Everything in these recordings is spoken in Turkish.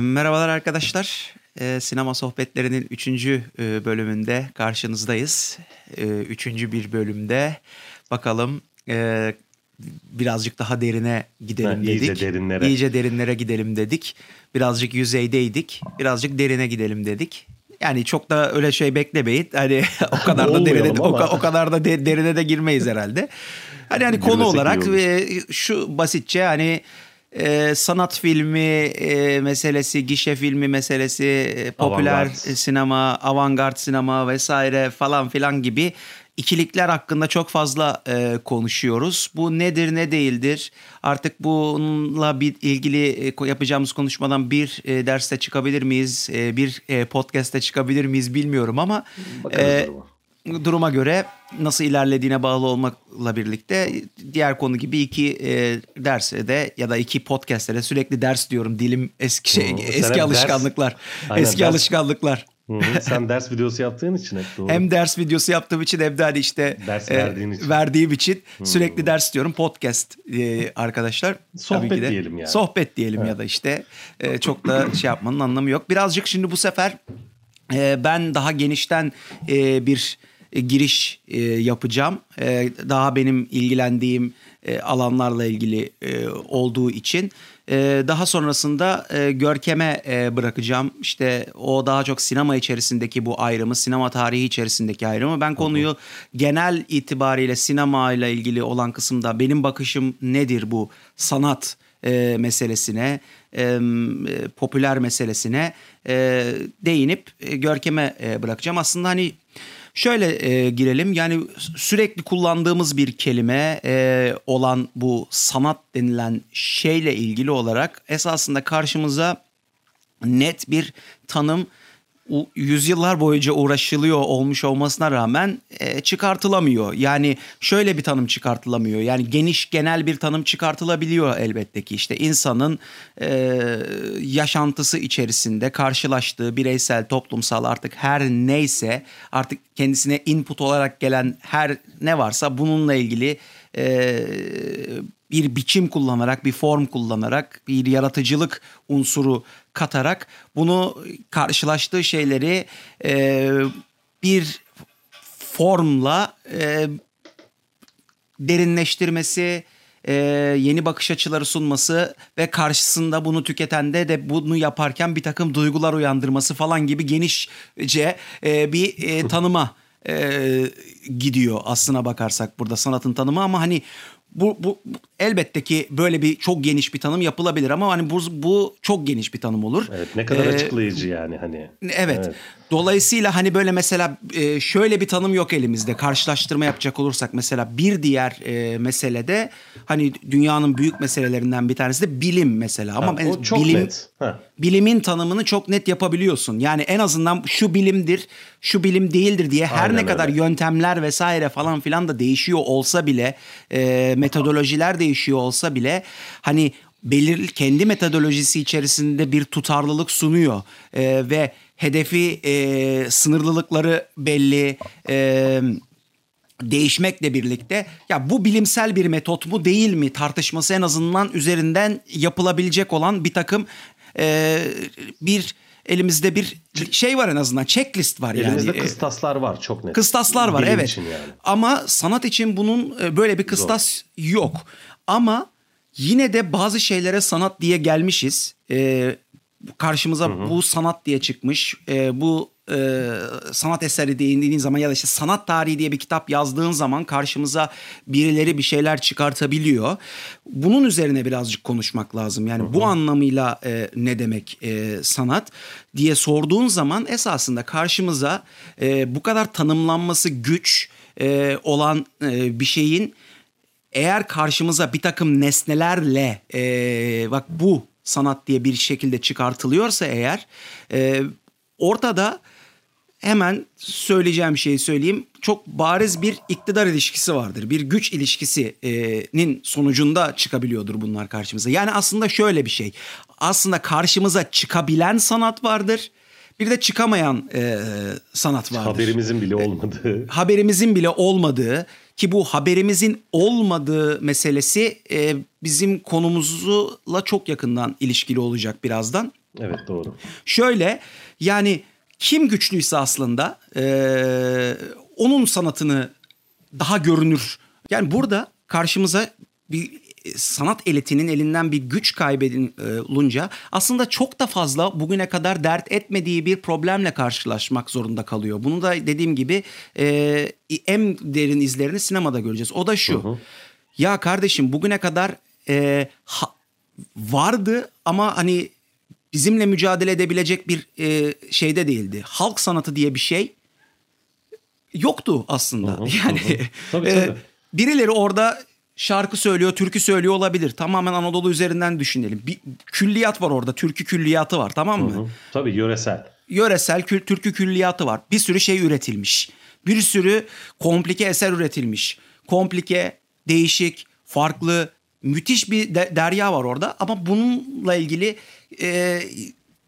Merhabalar arkadaşlar. Ee, Sinema Sohbetleri'nin 3. bölümünde karşınızdayız. Ee, üçüncü bir bölümde bakalım e, birazcık daha derine gidelim Ha, dedik. iyice derinlere. İyice derinlere gidelim dedik. Birazcık yüzeydeydik. Birazcık derine gidelim dedik. Yani çok da öyle şey beklemeyin. Hani o kadar da derine o, ama. ka- o kadar da de- derine de girmeyiz herhalde. Hani hani konu Girmesek iyi olarak ve şu basitçe hani e, sanat filmi e, meselesi, gişe filmi meselesi, e, popüler Avantgard. sinema, avantgard sinema vesaire falan filan gibi ikilikler hakkında çok fazla e, konuşuyoruz. Bu nedir ne değildir? Artık bununla bir ilgili e, yapacağımız konuşmadan bir e, derste çıkabilir miyiz? E, bir e, podcast'te çıkabilir miyiz bilmiyorum ama Bakarız e, duruma. Duruma göre nasıl ilerlediğine bağlı olmakla birlikte diğer konu gibi iki e, derse de ya da iki podcast'te de sürekli ders diyorum dilim eski şey Hı, hep eski ders- alışkanlıklar Aynen, eski ders- alışkanlıklar Hı hı, Sen ders videosu yaptığın için hep doğru. hem ders videosu yaptığım için hem de hani işte Ders verdiğin için. verdiğim için sürekli ders diyorum podcast e, arkadaşlar Sohbet Tabii ki de. diyelim yani. sohbet diyelim ya da işte e, çok da şey yapmanın anlamı yok birazcık şimdi bu sefer e, ben daha genişten e, bir e, giriş e, yapacağım. E, daha benim ilgilendiğim e, alanlarla ilgili e, olduğu için. E, daha sonrasında e, Görkem'e e, bırakacağım. İşte o daha çok sinema içerisindeki bu ayrımı sinema tarihi içerisindeki ayrımı. Ben konuyu genel itibariyle sinema ile ilgili olan kısımda benim bakışım nedir bu sanat e, meselesine, e, popüler meselesine e, değinip e, Görkem'e e, bırakacağım. Aslında hani şöyle e, girelim. Yani sürekli kullandığımız bir kelime e, olan bu sanat denilen şeyle ilgili olarak esasında karşımıza net bir tanım yüzyıllar boyunca uğraşılıyor olmuş olmasına rağmen e, çıkartılamıyor. Yani şöyle bir tanım çıkartılamıyor. Yani geniş genel bir tanım çıkartılabiliyor elbette ki. İşte insanın e, yaşantısı içerisinde karşılaştığı bireysel, toplumsal artık her neyse artık kendisine input olarak gelen her ne varsa bununla ilgili e, bir biçim kullanarak, bir form kullanarak, bir yaratıcılık unsuru katarak bunu karşılaştığı şeyleri e, bir formla e, derinleştirmesi, e, yeni bakış açıları sunması ve karşısında bunu tüketende de bunu yaparken bir takım duygular uyandırması falan gibi genişçe e, bir e, tanıma e, gidiyor aslına bakarsak burada sanatın tanımı. Ama hani bu, bu elbette ki böyle bir çok geniş bir tanım yapılabilir ama hani bu, bu çok geniş bir tanım olur. Evet ne kadar Ee, açıklayıcı yani hani. Evet. Dolayısıyla hani böyle mesela e, şöyle bir tanım yok elimizde. Karşılaştırma yapacak olursak mesela bir diğer e, meselede hani dünyanın büyük meselelerinden bir tanesi de bilim mesela. Ama Ha, o ben- çok bilim, net. Ha. bilimin tanımını çok net yapabiliyorsun. Yani en azından şu bilimdir, şu bilim değildir diye her Aynen ne kadar öyle. yöntemler vesaire falan filan da değişiyor olsa bile, e, metodolojiler değişiyor olsa bile hani belir kendi metodolojisi içerisinde bir tutarlılık sunuyor E, ve hedefi e, sınırlılıkları belli. E, değişmekle birlikte ya bu bilimsel bir metot mu değil mi tartışması en azından üzerinden yapılabilecek olan bir takım e, bir elimizde bir şey var en azından checklist var Elimizde yani. E, kıstaslar var çok net. Kıstaslar var Bilim evet. yani. Ama sanat için bunun e, böyle bir kıstas yok. Ama yine de bazı şeylere sanat diye gelmişiz. E, karşımıza bu sanat diye çıkmış. E, bu e, sanat eseri değindiğin zaman ya da işte sanat tarihi diye bir kitap yazdığın zaman karşımıza birileri bir şeyler çıkartabiliyor. Bunun üzerine birazcık konuşmak lazım. Yani bu anlamıyla e, ne demek e, sanat diye sorduğun zaman esasında karşımıza e, bu kadar tanımlanması güç e, olan e, bir şeyin eğer karşımıza bir takım nesnelerle e, bak bu sanat diye bir şekilde çıkartılıyorsa eğer e, ortada hemen söyleyeceğim şeyi söyleyeyim. Çok bariz bir iktidar ilişkisi vardır. Bir güç ilişkisinin sonucunda çıkabiliyordur bunlar karşımıza. Yani aslında şöyle bir şey. Aslında karşımıza çıkabilen sanat vardır. Bir de çıkamayan e, sanat vardır. Haberimizin bile olmadığı. haberimizin bile olmadığı ki bu haberimizin olmadığı meselesi e, bizim konumuzla çok yakından ilişkili olacak birazdan. Evet doğru. Şöyle yani kim güçlüyse aslında e, onun sanatını daha görünür. Yani burada karşımıza bir sanat elitinin elinden bir güç kaybedilunca aslında çok da fazla bugüne kadar dert etmediği bir problemle karşılaşmak zorunda kalıyor. Bunu da dediğim gibi e, en derin izlerini sinemada göreceğiz. O da şu. Hı hı. Ya kardeşim bugüne kadar e, ha, vardı ama hani bizimle mücadele edebilecek bir e, şeyde değildi. Halk sanatı diye bir şey yoktu aslında. Hı hı, yani hı. Tabii, tabii. E, birileri orada şarkı söylüyor, türkü söylüyor olabilir. Tamamen Anadolu üzerinden düşünelim. Bir külliyat var orada, türkü külliyatı var tamam mı? Hı hı. Tabii yöresel. Yöresel kül, türkü külliyatı var. Bir sürü şey üretilmiş. Bir sürü komplike eser üretilmiş. Komplike, değişik, farklı, müthiş bir de, derya var orada. Ama bununla ilgili e,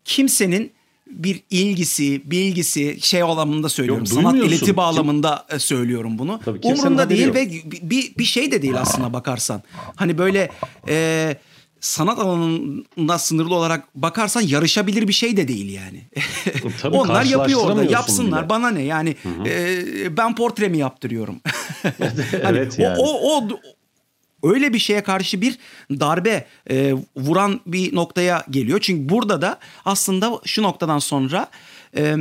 kimsenin bir ilgisi, bilgisi şey anlamında söylüyorum. Yok, sanat eliti bağlamında Kim? söylüyorum bunu. Tabii, Umurumda değil yok. ve bir, bir şey de değil aslına bakarsan. Hani böyle e, sanat alanında sınırlı olarak bakarsan yarışabilir bir şey de değil yani. Tabii, Onlar yapıyor orada. Yapsınlar. Bile. Bana ne yani e, ben portremi yaptırıyorum. hani evet yani. O, o, o öyle bir şeye karşı bir darbe e, vuran bir noktaya geliyor. Çünkü burada da aslında şu noktadan sonra e,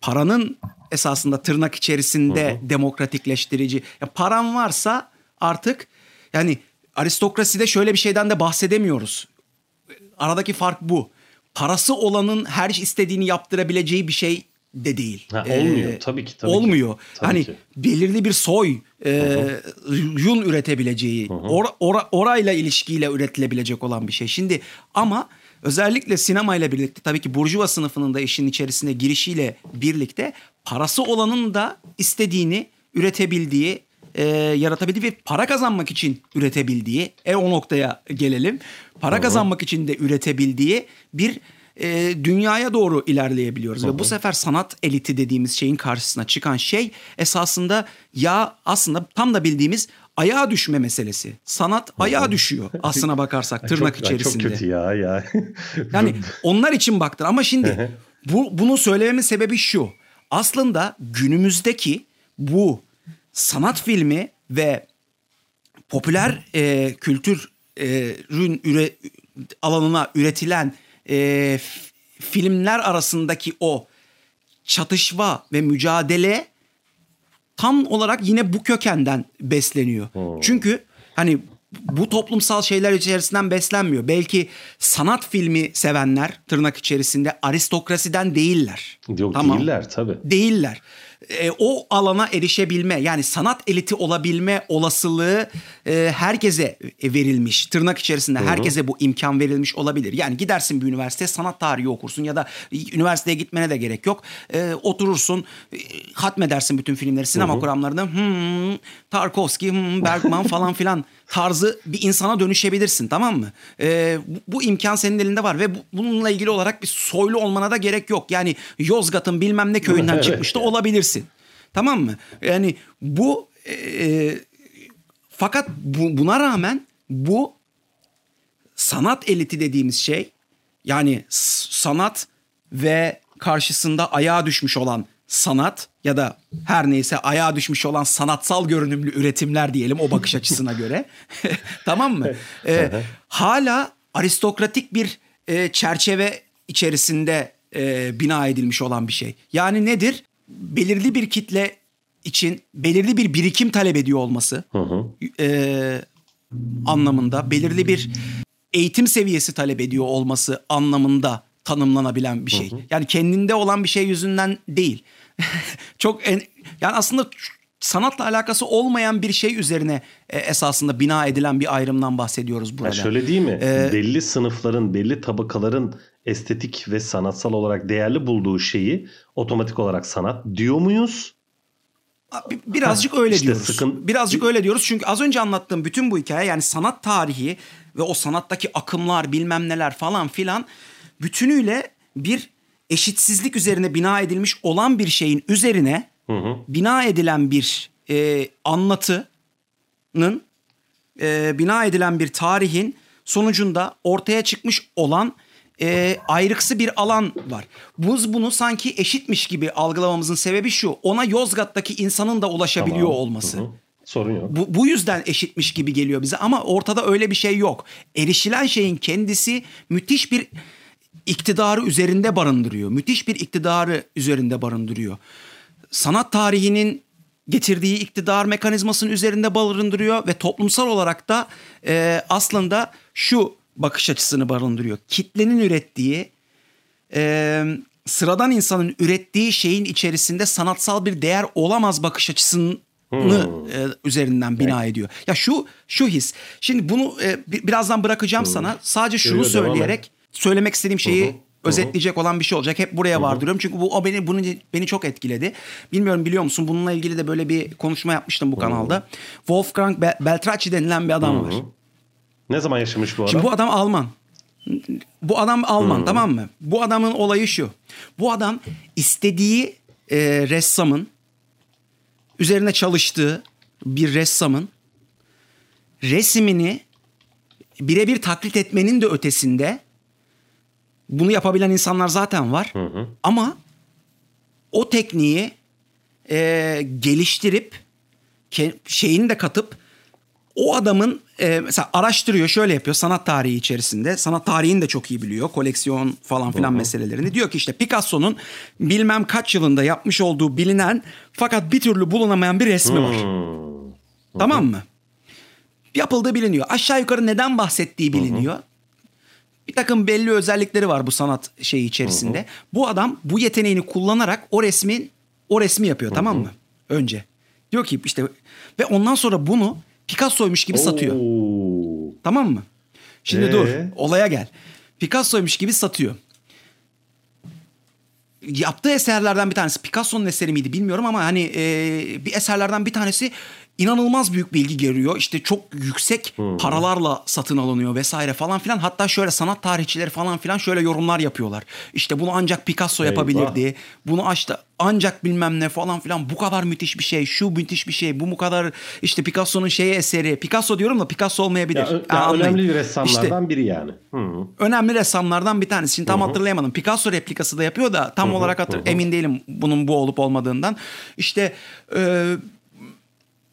paranın esasında tırnak içerisinde hı hı. demokratikleştirici. Ya paran varsa artık yani aristokraside şöyle bir şeyden de bahsedemiyoruz. Aradaki fark bu. Parası olanın her istediğini yaptırabileceği bir şey de değil. Ha, olmuyor ee, tabii ki. Tabii olmuyor. Ki. Tabii hani ki. belirli bir soy e, yun üretebileceği, or, or, orayla ilişkiyle üretilebilecek olan bir şey. Şimdi ama özellikle sinemayla birlikte tabii ki burjuva sınıfının da işin içerisine girişiyle birlikte parası olanın da istediğini üretebildiği, e, yaratabildiği ve para kazanmak için üretebildiği, e o noktaya gelelim. Para Hı-hı. kazanmak için de üretebildiği bir e, dünyaya doğru ilerleyebiliyoruz. Hı hı. Ve bu sefer sanat eliti dediğimiz şeyin karşısına çıkan şey esasında ya aslında tam da bildiğimiz ayağa düşme meselesi. Sanat ayağa düşüyor aslına bakarsak tırnak çok, içerisinde. Çok kötü ya ya. yani onlar için baktır ama şimdi bu bunu söylememin sebebi şu. Aslında günümüzdeki bu sanat filmi ve popüler e, kültür e, ürün üre, alanına üretilen e, filmler arasındaki o çatışma ve mücadele tam olarak yine bu kökenden besleniyor. Hmm. Çünkü hani bu toplumsal şeyler içerisinden beslenmiyor. Belki sanat filmi sevenler tırnak içerisinde aristokrasiden değiller. Yok tamam. değiller tabii. Değiller e, o alana erişebilme yani sanat eliti olabilme olasılığı e, herkese verilmiş. Tırnak içerisinde Hı-hı. herkese bu imkan verilmiş olabilir. Yani gidersin bir üniversite sanat tarihi okursun ya da üniversiteye gitmene de gerek yok. E, oturursun e, hatmedersin bütün filmleri sinema Hı-hı. kuramlarını. Hmm, Tarkovski, hmm, Bergman falan filan tarzı bir insana dönüşebilirsin tamam mı? Ee, bu, bu imkan senin elinde var ve bu, bununla ilgili olarak bir soylu olmana da gerek yok. Yani Yozgat'ın bilmem ne köyünden çıkmış da olabilirsin. Tamam mı? Yani bu e, e, fakat bu, buna rağmen bu sanat eliti dediğimiz şey yani sanat ve karşısında ayağa düşmüş olan sanat ya da her neyse ayağa düşmüş olan sanatsal görünümlü üretimler diyelim o bakış açısına göre. tamam mı? Ee, hala aristokratik bir e, çerçeve içerisinde e, bina edilmiş olan bir şey. Yani nedir? Belirli bir kitle için belirli bir birikim talep ediyor olması E, anlamında, belirli bir eğitim seviyesi talep ediyor olması anlamında tanımlanabilen bir şey. Yani kendinde olan bir şey yüzünden değil. çok en, yani aslında sanatla alakası olmayan bir şey üzerine e, esasında bina edilen bir ayrımdan bahsediyoruz burada. Ya şöyle değil mi? Ee, belli sınıfların, belli tabakaların estetik ve sanatsal olarak değerli bulduğu şeyi otomatik olarak sanat diyor muyuz? Birazcık öyle işte diyoruz. Sıkın... Birazcık öyle diyoruz çünkü az önce anlattığım bütün bu hikaye yani sanat tarihi ve o sanattaki akımlar bilmem neler falan filan bütünüyle bir eşitsizlik üzerine bina edilmiş olan bir şeyin üzerine hı hı. bina edilen bir e, anlatının e, bina edilen bir tarihin sonucunda ortaya çıkmış olan e, ayrıksı bir alan var. Biz bunu sanki eşitmiş gibi algılamamızın sebebi şu. Ona Yozgat'taki insanın da ulaşabiliyor Tamam. olması. Hı hı. Sorun yok. Bu, bu yüzden eşitmiş gibi geliyor bize ama ortada öyle bir şey yok. Erişilen şeyin kendisi müthiş bir iktidarı üzerinde barındırıyor. Müthiş bir iktidarı üzerinde barındırıyor. Sanat tarihinin getirdiği iktidar mekanizmasının üzerinde barındırıyor ve toplumsal olarak da e, aslında şu bakış açısını barındırıyor. Kitlenin ürettiği e, sıradan insanın ürettiği şeyin içerisinde sanatsal bir değer olamaz bakış açısını e, üzerinden bina ediyor. Ya şu şu his. Şimdi bunu e, bi- birazdan bırakacağım sana. Sadece şunu devam söyleyerek söylemek istediğim şeyi özetleyecek olan bir şey olacak. Hep buraya vardırıyorum. Çünkü bu o beni bunu beni çok etkiledi. Bilmiyorum biliyor musun? Bununla ilgili de böyle bir konuşma yapmıştım bu kanalda. Wolfgang Be- Beltracchi denilen bir adam var. Ne zaman yaşamış bu adam? Şimdi bu adam Alman. Bu adam Alman tamam mı? Bu adamın olayı şu. Bu adam istediği e, ressamın üzerine çalıştığı bir ressamın resmini birebir taklit etmenin de ötesinde bunu yapabilen insanlar zaten var. Ama o tekniği e, geliştirip ke- şeyini de katıp o adamın e, mesela araştırıyor şöyle yapıyor sanat tarihi içerisinde sanat tarihini de çok iyi biliyor koleksiyon falan filan meselelerini diyor ki işte Picasso'nun bilmem kaç yılında yapmış olduğu bilinen fakat bir türlü bulunamayan bir resmi var. Tamam mı? Yapıldığı biliniyor. Aşağı yukarı neden bahsettiği biliniyor. Bir takım belli özellikleri var bu sanat şeyi içerisinde. Bu adam bu yeteneğini kullanarak o resmin o resmi yapıyor tamam mı? Önce. Diyor ki işte ve ondan sonra bunu Picasso'ymuş gibi satıyor. Oo. Tamam mı? Şimdi Ee? dur. Olaya gel. Picasso'ymuş gibi satıyor. Yaptığı eserlerden bir tanesi Picasso'nun eseri miydi bilmiyorum ama hani e, bir eserlerden bir tanesi inanılmaz büyük bilgi görüyor. İşte çok yüksek paralarla satın alınıyor vesaire falan filan. Hatta şöyle sanat tarihçileri falan filan şöyle yorumlar yapıyorlar. İşte bunu ancak Picasso Eyvah. yapabilirdi. Bunu açtı ancak bilmem ne falan filan bu kadar müthiş bir şey, şu müthiş bir şey, bu bu kadar işte Picasso'nun şeyi eseri. Picasso diyorum da Picasso olmayabilir. Ya, Yani ya önemli bir İşte ressamlardan biri yani. Hı. önemli ressamlardan bir tanesi. Şimdi tam hatırlayamadım. Picasso replikası da yapıyor da tam olarak hatır emin değilim bunun bu olup olmadığından. İşte e,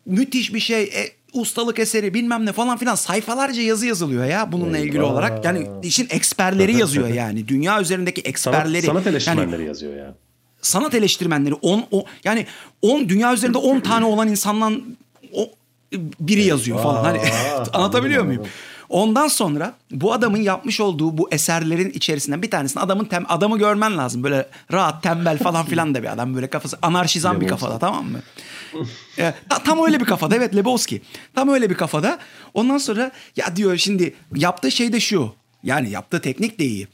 müthiş bir şey. e, ustalık eseri bilmem ne falan filan sayfalarca yazı yazılıyor ya bununla ilgili Eyvah. olarak. Yani işin eksperleri yazıyor yani. Dünya üzerindeki Sanat, eksperleri. sanat Yani eleştirmenleri yazıyor ya. sanat eleştirmenleri 10 o yani 10 dünya üzerinde 10 tane olan insandan o biri yazıyor falan. Hani anlatabiliyor muyum? Ondan sonra bu adamın yapmış olduğu bu eserlerin içerisinden bir tanesini adamın tem, adamı görmen lazım. Böyle rahat tembel falan filan da bir adam böyle kafası anarşizan bir kafada tamam mı? E, ta- tam öyle bir kafada evet Lebowski. Tam öyle bir kafada. Ondan sonra ya diyor şimdi yaptığı şey de şu. Yani yaptığı teknik de iyi.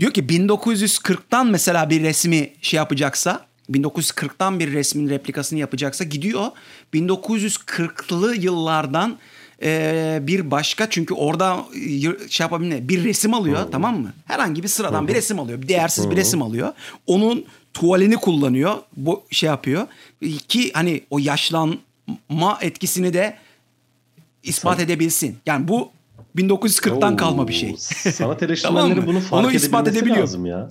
Diyor ki 1940'tan mesela bir resmi şey yapacaksa 1940'tan bir resmin replikasını yapacaksa gidiyor 1940'lı yıllardan e, bir başka çünkü orada y- şey yapabilir bir resim alıyor tamam mı? Herhangi bir sıradan bir resim alıyor. Bir değersiz bir resim alıyor. Onun tuvalini kullanıyor. Bu şey yapıyor. Ki hani o yaşlanma etkisini de ispat edebilsin. Yani bu 1940'tan Oo, kalma bir şey. Sanat eleştirmenleri Tamam bunu fark Onu ispat edebiliyor. lazım ya.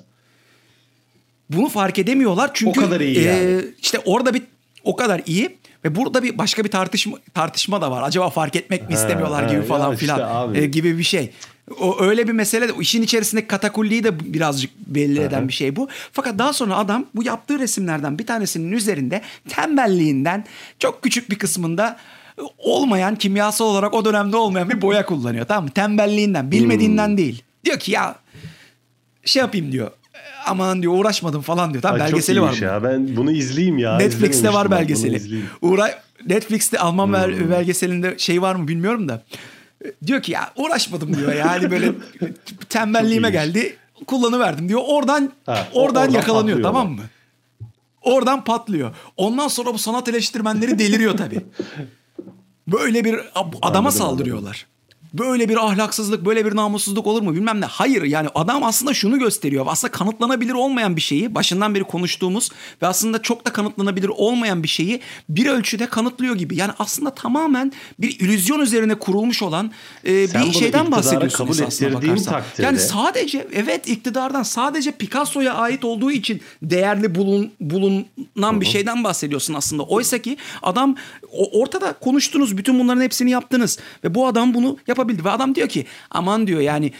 Bunu fark edemiyorlar çünkü O kadar iyi e, yani. işte orada bir o kadar iyi ve burada bir başka bir tartışma tartışma da var. Acaba fark etmek mi istemiyorlar ha, gibi ya falan işte filan abi. e, gibi bir şey. O öyle bir mesele de işin içerisindeki katakulliyi de birazcık belli eden bir şey bu. Fakat daha sonra adam bu yaptığı resimlerden bir tanesinin üzerinde tembelliğinden çok küçük bir kısmında olmayan kimyasal olarak o dönemde olmayan bir boya kullanıyor. Tamam mı? Tembelliğinden, bilmediğinden Hmm. değil. Diyor ki ya şey yapayım diyor. Aman diyor uğraşmadım falan diyor. Tamam Ay, belgeseli var. ya. Ben bunu izleyeyim ya. Netflix'te var belgeseli. izleyeyim. Uğra Netflix'te Alman Hmm. belgeselinde şey var mı bilmiyorum da. Diyor ki ya uğraşmadım diyor. Yani böyle tembelliğime geldi. Kullanıverdim diyor. Oradan Ha, oradan oradan yakalanıyor patlıyor tamam ama. mı? Oradan patlıyor. Ondan sonra bu sanat eleştirmenleri deliriyor tabii. Böyle bir adama Anladım, saldırıyorlar. Böyle bir ahlaksızlık, böyle bir namussuzluk olur mu bilmem ne. Hayır yani adam aslında şunu gösteriyor. Aslında kanıtlanabilir olmayan bir şeyi, başından beri konuştuğumuz ve aslında çok da kanıtlanabilir olmayan bir şeyi bir ölçüde kanıtlıyor gibi. Yani aslında tamamen bir illüzyon üzerine kurulmuş olan e, Sen bir şeyden bahsediyorsun kabul esasına bakarsan. takdirde- Yani sadece evet iktidardan sadece Picasso'ya ait olduğu için değerli bulun, bulunan bir şeyden bahsediyorsun aslında. Oysa ki adam ortada konuştunuz bütün bunların hepsini yaptınız ve bu adam bunu yapabildi ve adam diyor ki aman diyor yani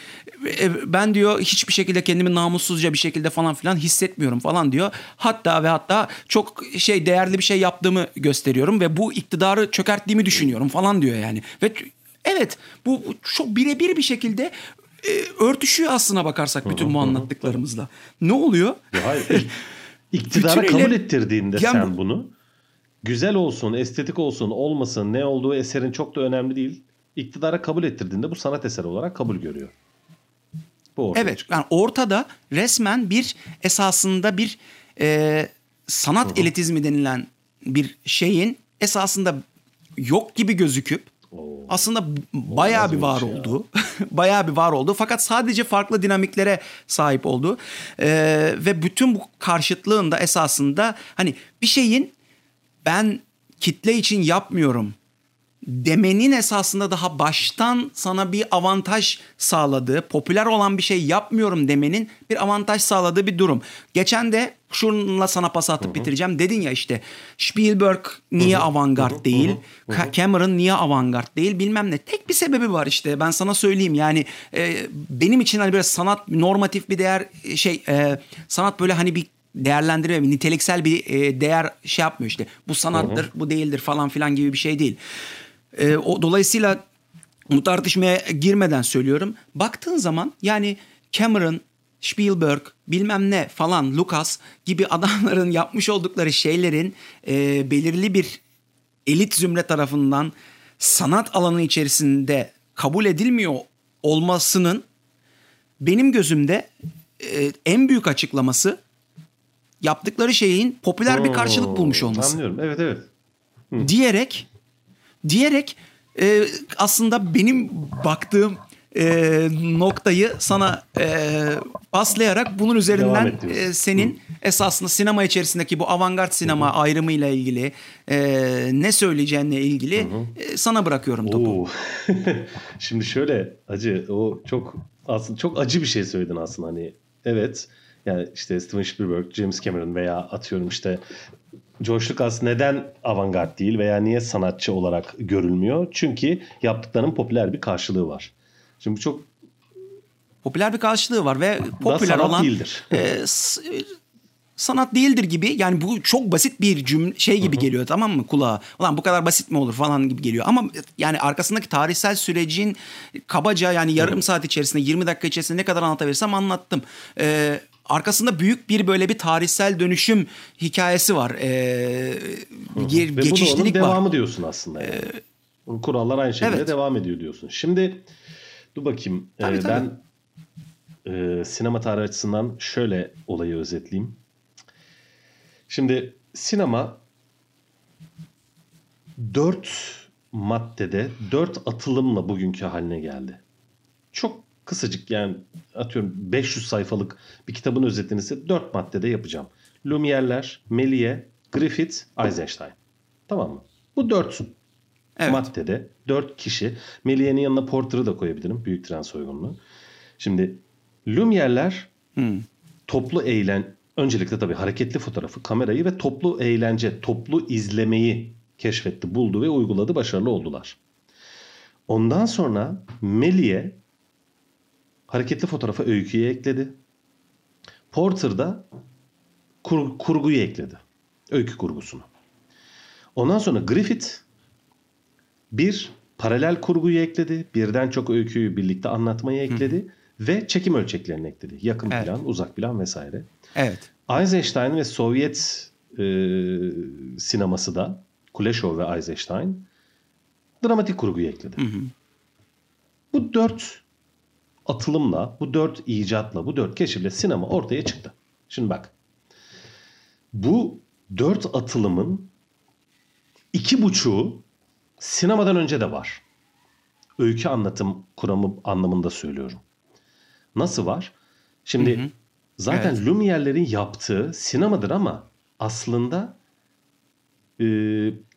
e, ben diyor hiçbir şekilde kendimi namussuzca bir şekilde falan filan hissetmiyorum falan diyor. Hatta ve hatta çok şey değerli bir şey yaptığımı gösteriyorum ve bu iktidarı çökerttiğimi düşünüyorum falan diyor yani. Ve evet bu çok birebir bir şekilde e, örtüşüyor aslına bakarsak bütün bu anlattıklarımızla. Ne oluyor? Ya hayır. Kabul ettirdiğinde Yani sen bunu güzel olsun, estetik olsun, olmasın, ne olduğu eserin çok da önemli değil. İktidara kabul ettirdiğinde bu sanat eseri olarak kabul görüyor. Bu ortaya Evet çıkıyor. yani ortada resmen bir esasında bir e, sanat elitizmi denilen bir şeyin esasında yok gibi gözüküp Oo. aslında bayağı bir var olduğu, bayağı bir var olduğu fakat sadece farklı dinamiklere sahip olduğu e, ve bütün bu karşıtlığın da esasında hani bir şeyin ben kitle için yapmıyorum demenin esasında daha baştan sana bir avantaj sağladığı, popüler olan bir şey yapmıyorum demenin bir avantaj sağladığı bir durum. Geçen de şununla sana pas atıp bitireceğim. Dedin ya işte Spielberg niye avantgard değil? Ka- Cameron niye avantgard değil? Bilmem ne. Tek bir sebebi var işte. Ben sana söyleyeyim. Yani e, benim için hani böyle sanat normatif bir değer e, şey e, sanat böyle hani bir değerlendirme, niteliksel bir e, değer şey yapmıyor işte. Bu sanattır, bu değildir falan filan gibi bir şey değil. E, o dolayısıyla bu tartışmaya girmeden söylüyorum. Baktığın zaman yani Cameron, Spielberg, bilmem ne falan, Lucas gibi adamların yapmış oldukları şeylerin e, belirli bir elit zümre tarafından sanat alanı içerisinde kabul edilmiyor olmasının benim gözümde e, en büyük açıklaması yaptıkları şeyin popüler bir karşılık bulmuş Oo, olması Anlıyorum. Evet evet. diyerek diyerek e, aslında benim baktığım e, noktayı sana e, paslayarak bunun üzerinden e, senin esasında sinema içerisindeki bu avantgard sinema ayrımıyla ilgili e, ne söyleyeceğinle ilgili e, sana bırakıyorum topu. Şimdi şöyle acı o çok aslında çok acı bir şey söyledin aslında hani. Evet yani işte Steven Spielberg, James Cameron veya atıyorum işte George Lucas neden avantgard değil veya niye sanatçı olarak görülmüyor? Çünkü yaptıklarının popüler bir karşılığı var. Şimdi bu çok Popüler bir karşılığı var ve popüler sanat olan değildir. e, e, sanat değildir gibi yani bu çok basit bir cümle şey gibi geliyor tamam mı kulağa. Ulan bu kadar basit mi olur falan gibi geliyor. Ama yani arkasındaki tarihsel sürecin kabaca yani yarım saat içerisinde 20 dakika içerisinde ne kadar anlatabilirsem anlattım. Ee, arkasında büyük bir böyle bir tarihsel dönüşüm hikayesi var. Ee, ge- Ve bu da onun geçişlilik var. devamı diyorsun aslında. Yani. Bu Kurallar aynı şekilde Evet. devam ediyor diyorsun. Şimdi dur bakayım. Tabii, Ee, tabii. ben e, sinema tarihi açısından şöyle olayı özetleyeyim. Şimdi sinema dört maddede dört atılımla bugünkü haline geldi. Çok kısacık yani atıyorum 500 sayfalık bir kitabın özetini ise dört maddede yapacağım. Lumière'ler, Méliès, Griffith, Eisenstein. Tamam mı? Bu dört Evet. maddede dört kişi. Méliès'in yanına Porter'ı da koyabilirim. Büyük tren soygununu. Şimdi Lumière'ler Hmm. toplu eğlen öncelikle tabii hareketli fotoğrafı, kamerayı ve toplu eğlence, toplu izlemeyi keşfetti, buldu ve uyguladı, başarılı oldular. Ondan sonra Méliès hareketli fotoğrafa öyküyü ekledi. Porter da kur- kurguyu ekledi. Öykü kurgusunu. Ondan sonra Griffith bir paralel kurguyu ekledi. Birden çok öyküyü birlikte anlatmayı ekledi. Ve çekim ölçeklerini ekledi. Yakın Evet. plan, uzak plan vesaire. Evet. Eisenstein ve Sovyet e, sineması da Kuleshov ve Eisenstein dramatik kurguyu ekledi. Bu dört atılımla, bu dört icatla, bu dört keşifle sinema ortaya çıktı. Şimdi bak. Bu dört atılımın iki buçuğu sinemadan önce de var. öykü anlatım kuramı anlamında söylüyorum. Nasıl var? Şimdi hı hı. zaten evet. Lumiere'lerin yaptığı sinemadır ama aslında e,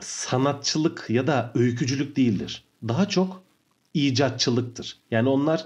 sanatçılık ya da öykücülük değildir. Daha çok icatçılıktır. Yani onlar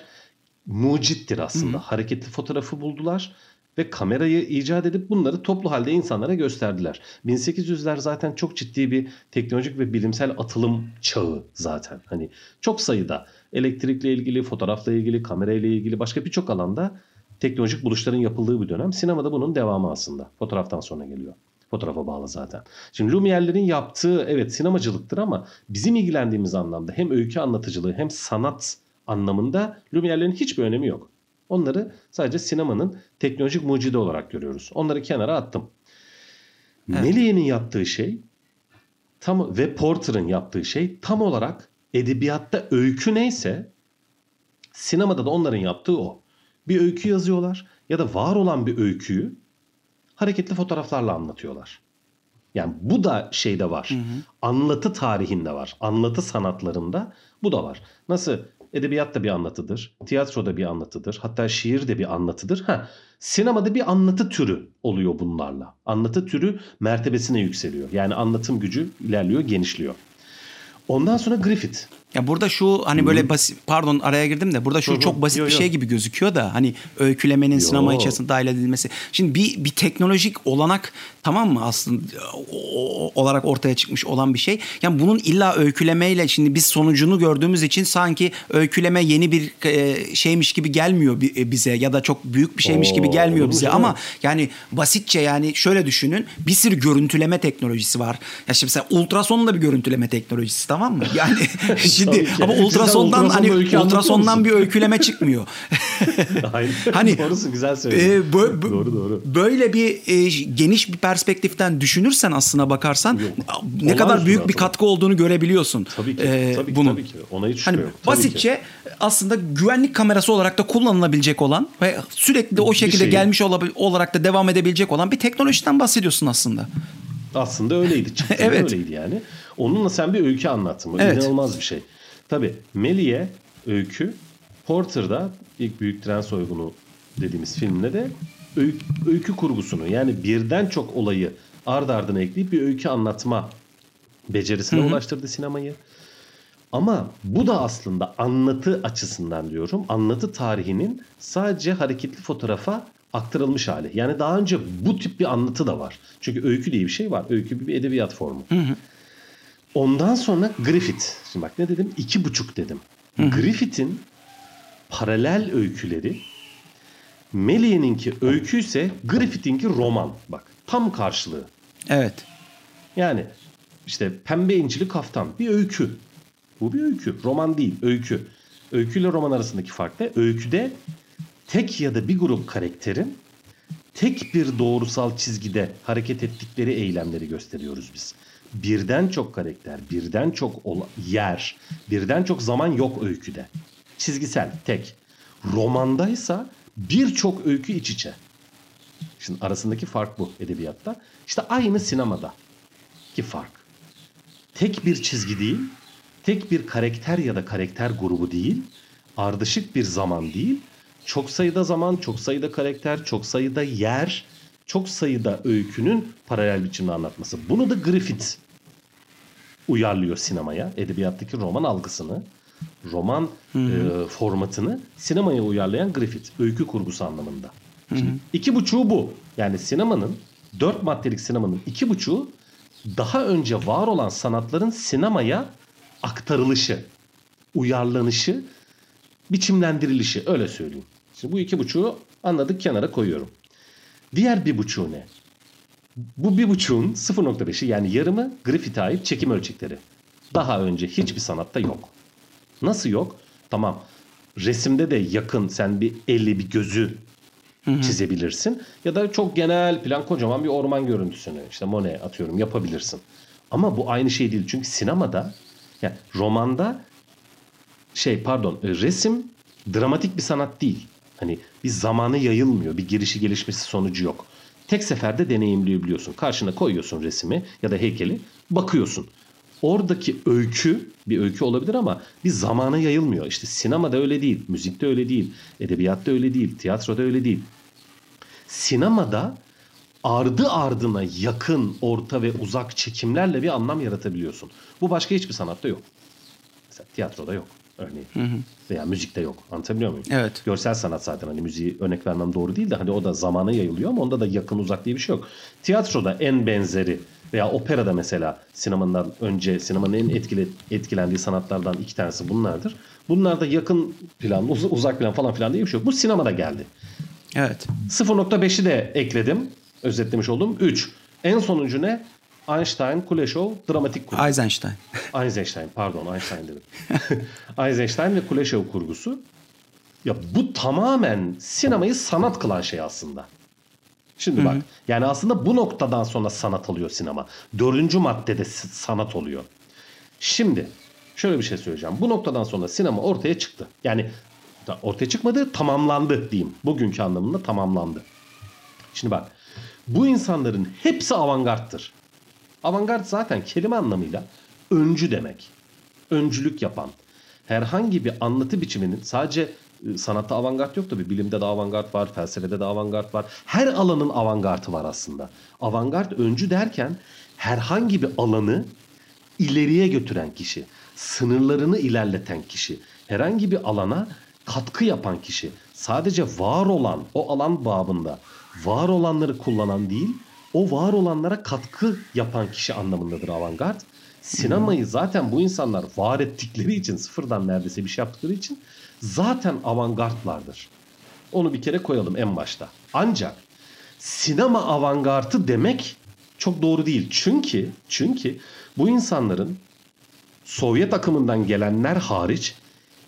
mucittir aslında. Hı. Hareketli fotoğrafı buldular ve kamerayı icat edip bunları toplu halde insanlara gösterdiler. 1800'ler zaten çok ciddi bir teknolojik ve bilimsel atılım çağı zaten. Hani çok sayıda elektrikle ilgili, fotoğrafla ilgili, kamerayla ilgili başka birçok alanda teknolojik buluşların yapıldığı bir dönem. Sinemada bunun devamı aslında. Fotoğraftan sonra geliyor. Fotoğrafa bağlı zaten. Şimdi Lumiere'lerin yaptığı evet sinemacılıktır ama bizim ilgilendiğimiz anlamda hem öykü anlatıcılığı hem sanat anlamında Lumiere'lerin hiçbir önemi yok. Onları sadece sinemanın teknolojik mucidi olarak görüyoruz. Onları kenara attım. Evet. Meliye'nin yaptığı şey tam ve Porter'ın yaptığı şey tam olarak edebiyatta öykü neyse sinemada da onların yaptığı o. Bir öykü yazıyorlar ya da var olan bir öyküyü hareketli fotoğraflarla anlatıyorlar. Yani bu da şeyde var. Hı hı. Anlatı tarihinde var. Anlatı sanatlarında bu da var. Nasıl edebiyat da bir anlatıdır. Tiyatro da bir anlatıdır. Hatta şiir de bir anlatıdır. Ha, sinemada bir anlatı türü oluyor bunlarla. Anlatı türü mertebesine yükseliyor. Yani anlatım gücü ilerliyor, genişliyor. Ondan sonra Griffith. Ya burada şu hani böyle basit pardon araya girdim de burada şu Hı-hı. çok basit yo, bir şey gibi gözüküyor da hani öykülemenin yo. sinema içerisinde dahil edilmesi. Şimdi bir bir teknolojik olanak tamam mı aslında o, olarak ortaya çıkmış olan bir şey. Yani bunun illa öykülemeyle şimdi biz sonucunu gördüğümüz için sanki öyküleme yeni bir e, şeymiş gibi gelmiyor e, bize ya da çok büyük bir şeymiş Oo, gibi gelmiyor bize ama yani basitçe yani şöyle düşünün bir sürü görüntüleme teknolojisi var. Ya şimdi mesela ultrasonun da bir görüntüleme teknolojisi tamam mı? Yani Şimdi ama ultrasondan hani ultrasondan bir öyküleme çıkmıyor. Aynen. hani Doğrusu güzel söyledin. E, bö, bö, doğru doğru. Böyle bir e, geniş bir perspektiften düşünürsen aslına bakarsan yok. ne kadar büyük bir katkı olduğunu görebiliyorsun. Tabii ki. E, tabii, bunun. tabii ki. Ona hiç hani yok. Tabii basitçe ki. aslında güvenlik kamerası olarak da kullanılabilecek olan ve sürekli o şekilde şey. gelmiş olarak da devam edebilecek olan bir teknolojiden bahsediyorsun aslında. Aslında öyleydi. evet. öyleydi yani. Onunla sen bir öykü anlattın. Bu evet. inanılmaz bir şey. Tabii Mellie öykü Porter'da ilk büyük tren soygunu dediğimiz filmde de öykü, öykü kurgusunu yani birden çok olayı ard ardına ekleyip bir öykü anlatma becerisine Hı-hı. ulaştırdı sinemayı. Ama bu da aslında anlatı açısından diyorum. Anlatı tarihinin sadece hareketli fotoğrafa aktarılmış hali. Yani daha önce bu tip bir anlatı da var. Çünkü öykü diye bir şey var. Öykü bir edebiyat formu. Hı hı. Ondan sonra Griffith. Şimdi bak ne dedim? İki buçuk dedim. Griffith'in paralel öyküleri Meliye'ninki öykü ise Griffith'inki roman. Bak tam karşılığı. Evet. Yani işte pembe incili kaftan bir öykü. Bu bir öykü. Roman değil, öykü. Öyküyle roman arasındaki fark ne? Öyküde tek ya da bir grup karakterin tek bir doğrusal çizgide hareket ettikleri eylemleri gösteriyoruz biz birden çok karakter, birden çok yer, birden çok zaman yok öyküde. Çizgisel, tek. Romandaysa birçok öykü iç içe. Şimdi arasındaki fark bu edebiyatta. İşte aynı sinemada ki fark. Tek bir çizgi değil, tek bir karakter ya da karakter grubu değil, ardışık bir zaman değil, çok sayıda zaman, çok sayıda karakter, çok sayıda yer, çok sayıda öykünün paralel biçimde anlatması. Bunu da Griffith uyarlıyor sinemaya. Edebiyattaki roman algısını, roman hı hı. E, formatını sinemaya uyarlayan Griffith. Öykü kurgusu anlamında. Şimdi hı hı. iki buçuğu bu. Yani sinemanın, dört maddelik sinemanın iki buçuğu daha önce var olan sanatların sinemaya aktarılışı, uyarlanışı, biçimlendirilişi öyle söyleyeyim. Şimdi bu iki buçuğu anladık kenara koyuyorum. Diğer bir buçuğu ne? Bu bir buçuğun 0.5'i yani yarımı Griffith'e ait çekim ölçekleri. Daha önce hiçbir sanatta yok. Nasıl yok? Tamam resimde de yakın sen bir eli bir gözü çizebilirsin. Ya da çok genel plan kocaman bir orman görüntüsünü işte Monet atıyorum yapabilirsin. Ama bu aynı şey değil. Çünkü sinemada yani romanda şey pardon resim dramatik bir sanat değil. Hani bir zamanı yayılmıyor. Bir girişi gelişmesi sonucu yok. Tek seferde deneyimleyebiliyorsun. Karşına koyuyorsun resmi ya da heykeli bakıyorsun. oradaki öykü bir öykü olabilir ama bir zamana yayılmıyor. İşte sinemada öyle değil, müzikte öyle değil, edebiyatta öyle değil, tiyatroda öyle değil. Sinemada ardı ardına yakın, orta ve uzak çekimlerle bir anlam yaratabiliyorsun. Bu başka hiçbir sanatta yok. Mesela tiyatroda yok örneğin. Veya müzikte yok. Anlatabiliyor muyum? Evet. Görsel sanat zaten hani müziği örnek vermem doğru değil de hani o da zamana yayılıyor ama onda da yakın uzak diye bir şey yok. Tiyatroda en benzeri veya operada mesela sinemandan önce sinemanın en etkili, etkilendiği sanatlardan iki tanesi bunlardır. Bunlarda yakın plan, uz- uzak plan falan filan diye bir şey yok. Bu sinemada geldi. Evet. 0.5'i de ekledim. Özetlemiş oldum. 3. En sonuncu ne? Einstein, Kuleshov, dramatik kurgu. Eisenstein. Eisenstein pardon Einstein dedim. Eisenstein ve Kuleshov kurgusu. Ya bu tamamen sinemayı sanat kılan şey aslında. Şimdi bak yani aslında bu noktadan sonra sanat alıyor sinema. Dördüncü maddede sanat oluyor. Şimdi şöyle bir şey söyleyeceğim. Bu noktadan sonra sinema ortaya çıktı. Yani ortaya çıkmadı tamamlandı diyeyim. Bugünkü anlamında tamamlandı. Şimdi bak bu insanların hepsi avantgardtır. Avantgard zaten kelime anlamıyla öncü demek. Öncülük yapan. Herhangi bir anlatı biçiminin sadece e, sanatta avantgard yok tabii. Bilimde de avantgard var, felsefede de avantgard var. Her alanın avantgardı var aslında. Avantgard öncü derken herhangi bir alanı ileriye götüren kişi, sınırlarını ilerleten kişi, herhangi bir alana katkı yapan kişi, sadece var olan o alan babında var olanları kullanan değil, o var olanlara katkı yapan kişi anlamındadır avantgard. Sinemayı zaten bu insanlar var ettikleri için sıfırdan neredeyse bir şey yaptıkları için zaten avantgardlardır. Onu bir kere koyalım en başta. Ancak sinema avantgardı demek çok doğru değil. Çünkü çünkü bu insanların Sovyet akımından gelenler hariç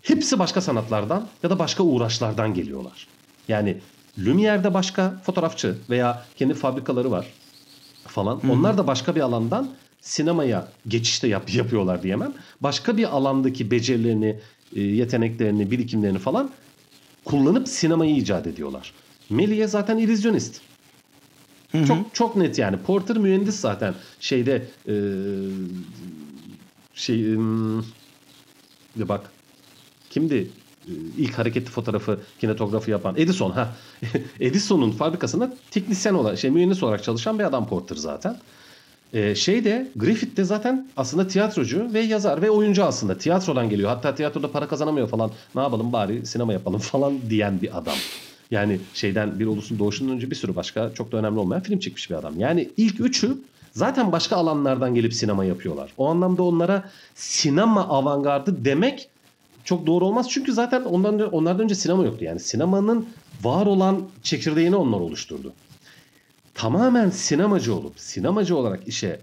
hepsi başka sanatlardan ya da başka uğraşlardan geliyorlar. Yani Lumiere'de başka fotoğrafçı veya kendi fabrikaları var falan. Onlar da başka bir alandan sinemaya geçişte yap, yapıyorlar diyemem. Başka bir alandaki becerilerini, e, yeteneklerini, birikimlerini falan kullanıp sinemayı icat ediyorlar. Méliès zaten illüzyonist. Çok çok net yani. Porter mühendis zaten şeyde e, şey bir bak kimdi e, ilk hareketli fotoğrafı kinetografı yapan Edison ha Edison'un fabrikasında teknisyen olarak şey mühendis olarak çalışan bir adam Porter zaten. Ee, şey de Griffith de zaten aslında tiyatrocu ve yazar ve oyuncu aslında. Tiyatrodan geliyor. Hatta tiyatroda para kazanamıyor falan. Ne yapalım bari sinema yapalım falan diyen bir adam. Yani şeyden bir ulusun doğuşundan önce bir sürü başka çok da önemli olmayan film çekmiş bir adam. Yani ilk üçü zaten başka alanlardan gelip sinema yapıyorlar. O anlamda onlara sinema avantgardı demek çok doğru olmaz. Çünkü zaten ondan onlardan önce sinema yoktu. Yani sinemanın var olan çekirdeğini onlar oluşturdu tamamen sinemacı olup sinemacı olarak işe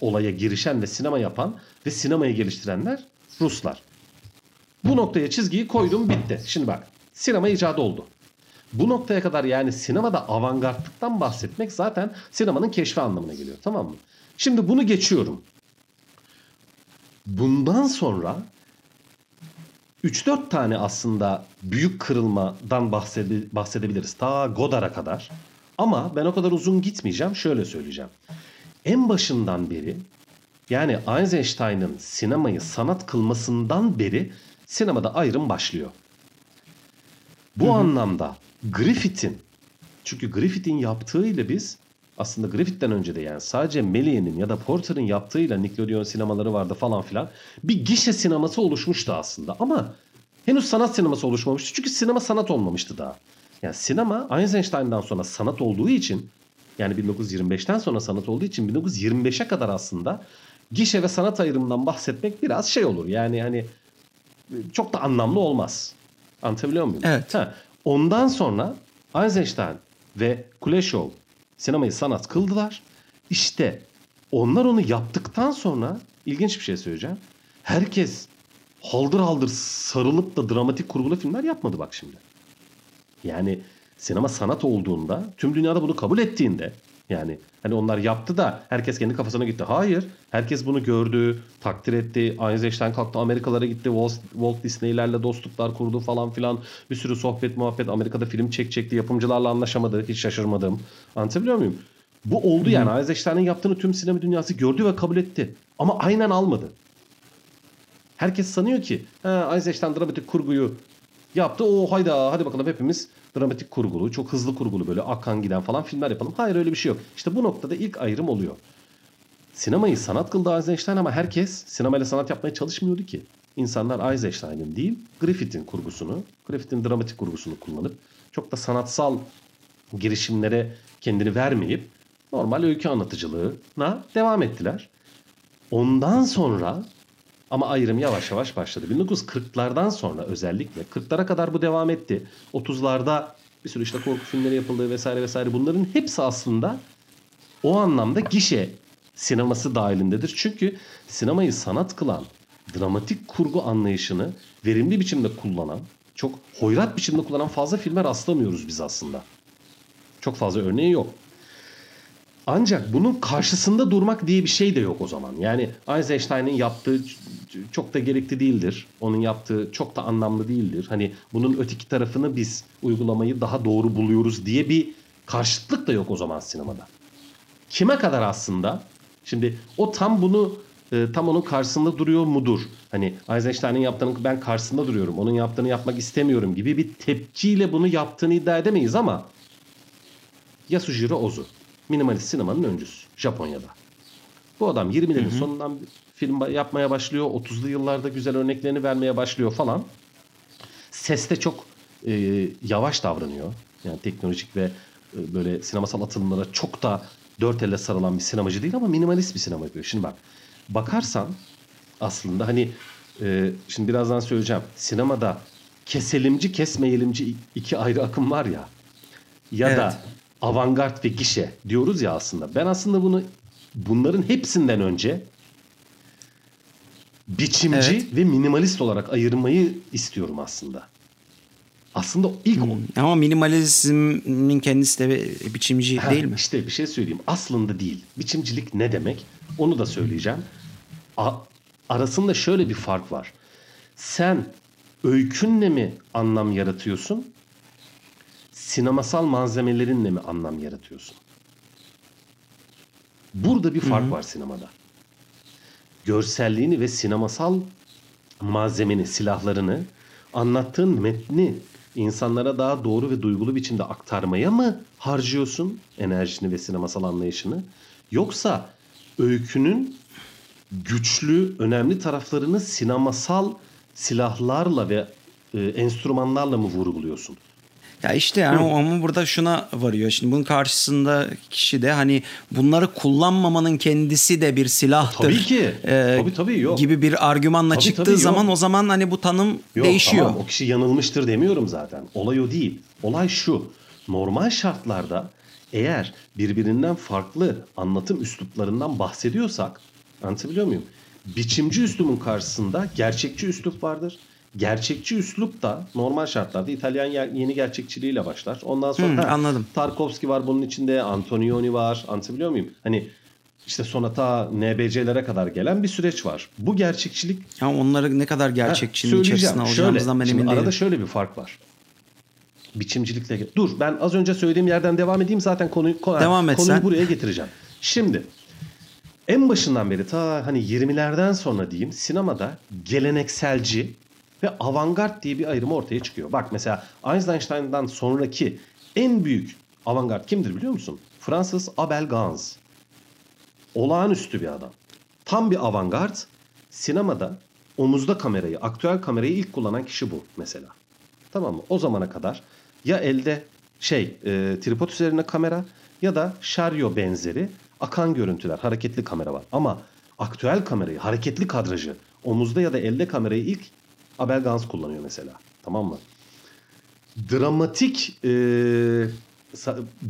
olaya girişen ve sinema yapan ve sinemayı geliştirenler Ruslar. Bu noktaya çizgiyi koydum bitti. Şimdi bak sinema icadı oldu. Bu noktaya kadar yani sinemada avantgardlıktan bahsetmek zaten sinemanın keşfi anlamına geliyor tamam mı? Şimdi bunu geçiyorum. Bundan sonra 3-4 tane aslında büyük kırılmadan bahsede, bahsedebiliriz. Ta Godard'a kadar. Ama ben o kadar uzun gitmeyeceğim. Şöyle söyleyeceğim. En başından beri yani Eisenstein'ın sinemayı sanat kılmasından beri sinemada ayrım başlıyor. Bu anlamda Griffith'in çünkü Griffith'in yaptığıyla biz aslında Griffith'ten önce de yani sadece Méliès'in ya da Porter'ın yaptığıyla Nickelodeon sinemaları vardı falan filan bir gişe sineması oluşmuştu aslında ama henüz sanat sineması oluşmamıştı çünkü sinema sanat olmamıştı daha. Yani sinema Eisenstein'dan sonra sanat olduğu için yani 1925'ten sonra sanat olduğu için 1925'e kadar aslında gişe ve sanat ayrımından bahsetmek biraz şey olur. Yani hani çok da anlamlı olmaz. Anlatabiliyor muyum? Evet. Ha, ondan sonra Eisenstein ve Kuleshov sinemayı sanat kıldılar. İşte onlar onu yaptıktan sonra ilginç bir şey söyleyeceğim. Herkes haldır haldır sarılıp da dramatik kurgulu filmler yapmadı bak şimdi. Yani sinema sanat olduğunda tüm dünyada bunu kabul ettiğinde yani hani onlar yaptı da herkes kendi kafasına gitti. Hayır. Herkes bunu gördü, takdir etti. Eisenstein kalktı Amerikalara gitti. Walt, Disney'lerle dostluklar kurdu falan filan. Bir sürü sohbet muhabbet. Amerika'da film çek çekti. Yapımcılarla anlaşamadı. Hiç şaşırmadım. Anlatabiliyor muyum? Bu oldu yani. Eisenstein'ın yaptığını tüm sinema dünyası gördü ve kabul etti. Ama aynen almadı. Herkes sanıyor ki ha, Eisenstein dramatik kurguyu yaptı. O hayda hadi bakalım hepimiz dramatik kurgulu, çok hızlı kurgulu böyle akan giden falan filmler yapalım. Hayır öyle bir şey yok. İşte bu noktada ilk ayrım oluyor. Sinemayı sanat kıldı Eisenstein ama herkes sinemayla sanat yapmaya çalışmıyordu ki. İnsanlar Eisenstein'in değil Griffith'in kurgusunu, Griffith'in dramatik kurgusunu kullanıp çok da sanatsal girişimlere kendini vermeyip normal öykü anlatıcılığına devam ettiler. Ondan sonra ama ayrım yavaş yavaş başladı. 1940'lardan sonra özellikle 40'lara kadar bu devam etti. 30'larda bir sürü işte korku filmleri yapıldı vesaire vesaire. Bunların hepsi aslında o anlamda gişe sineması dahilindedir. Çünkü sinemayı sanat kılan, dramatik kurgu anlayışını verimli biçimde kullanan, çok hoyrat biçimde kullanan fazla filme rastlamıyoruz biz aslında. Çok fazla örneği yok. Ancak bunun karşısında durmak diye bir şey de yok o zaman. Yani Eisenstein'in yaptığı çok da gerekli değildir. Onun yaptığı çok da anlamlı değildir. Hani bunun öteki tarafını biz uygulamayı daha doğru buluyoruz diye bir karşıtlık da yok o zaman sinemada. Kime kadar aslında? Şimdi o tam bunu e, tam onun karşısında duruyor mudur? Hani Eisenstein'in yaptığını ben karşısında duruyorum. Onun yaptığını yapmak istemiyorum gibi bir tepkiyle bunu yaptığını iddia edemeyiz ama Yasujiro Ozu minimalist sinemanın öncüsü Japonya'da. Bu adam 20'lerin hı hı. sonundan film yapmaya başlıyor. 30'lu yıllarda güzel örneklerini vermeye başlıyor falan. Seste çok e, yavaş davranıyor. Yani teknolojik ve e, böyle sinemasal atılımlara çok da dört elle sarılan bir sinemacı değil ama minimalist bir sinema yapıyor. Şimdi bak bakarsan aslında hani e, şimdi birazdan söyleyeceğim. Sinemada keselimci kesmeyelimci iki ayrı akım var ya. Ya evet. da avantgard ve gişe diyoruz ya aslında. Ben aslında bunu bunların hepsinden önce biçimci evet. ve minimalist olarak ayırmayı istiyorum aslında. Aslında ilk hmm. Ama minimalizmin kendisi de biçimci ha, değil mi? İşte bir şey söyleyeyim. Aslında değil. Biçimcilik ne demek? Onu da söyleyeceğim. A- arasında şöyle bir fark var. Sen öykünle mi anlam yaratıyorsun? Sinemasal malzemelerinle mi anlam yaratıyorsun? Burada bir fark Hı-hı. var sinemada. Görselliğini ve sinemasal malzemeni, silahlarını, anlattığın metni insanlara daha doğru ve duygulu biçimde aktarmaya mı harcıyorsun enerjini ve sinemasal anlayışını? Yoksa öykünün güçlü, önemli taraflarını sinemasal silahlarla ve e, enstrümanlarla mı vurguluyorsun? Ya işte yani o ama burada şuna varıyor. Şimdi bunun karşısında kişi de hani bunları kullanmamanın kendisi de bir silahtır. Tabii ki. Ee, tabii tabii yok. Gibi bir argümanla tabii, çıktığı tabii, zaman yok. o zaman hani bu tanım yok, değişiyor. Tamam o kişi yanılmıştır demiyorum zaten. Olay o değil. Olay şu. Normal şartlarda eğer birbirinden farklı anlatım üsluplarından bahsediyorsak anlatabiliyor muyum? Biçimci üslubun karşısında gerçekçi üslup vardır gerçekçi üslup da normal şartlarda İtalyan yeni gerçekçiliğiyle başlar. Ondan sonra hmm, ha, anladım. Tarkovski var bunun içinde, Antonioni var. Anlatabiliyor muyum? Hani işte sonra ta NBC'lere kadar gelen bir süreç var. Bu gerçekçilik... Ya onları ne kadar gerçekçinin içerisine alacağımızdan ben emin değilim. Arada şöyle bir fark var. Biçimcilikle... Dur ben az önce söylediğim yerden devam edeyim. Zaten konuyu, Devam konuyu sen. buraya getireceğim. Şimdi en başından beri ta hani 20'lerden sonra diyeyim sinemada gelenekselci ve avantgard diye bir ayrım ortaya çıkıyor. Bak mesela Einstein'dan sonraki en büyük avantgard kimdir biliyor musun? Fransız Abel Gans. Olağanüstü bir adam. Tam bir avantgard. Sinemada omuzda kamerayı, aktüel kamerayı ilk kullanan kişi bu mesela. Tamam mı? O zamana kadar ya elde şey e, tripod üzerine kamera ya da şaryo benzeri akan görüntüler, hareketli kamera var. Ama aktüel kamerayı, hareketli kadrajı omuzda ya da elde kamerayı ilk Abel Gans kullanıyor mesela. Tamam mı? Dramatik e,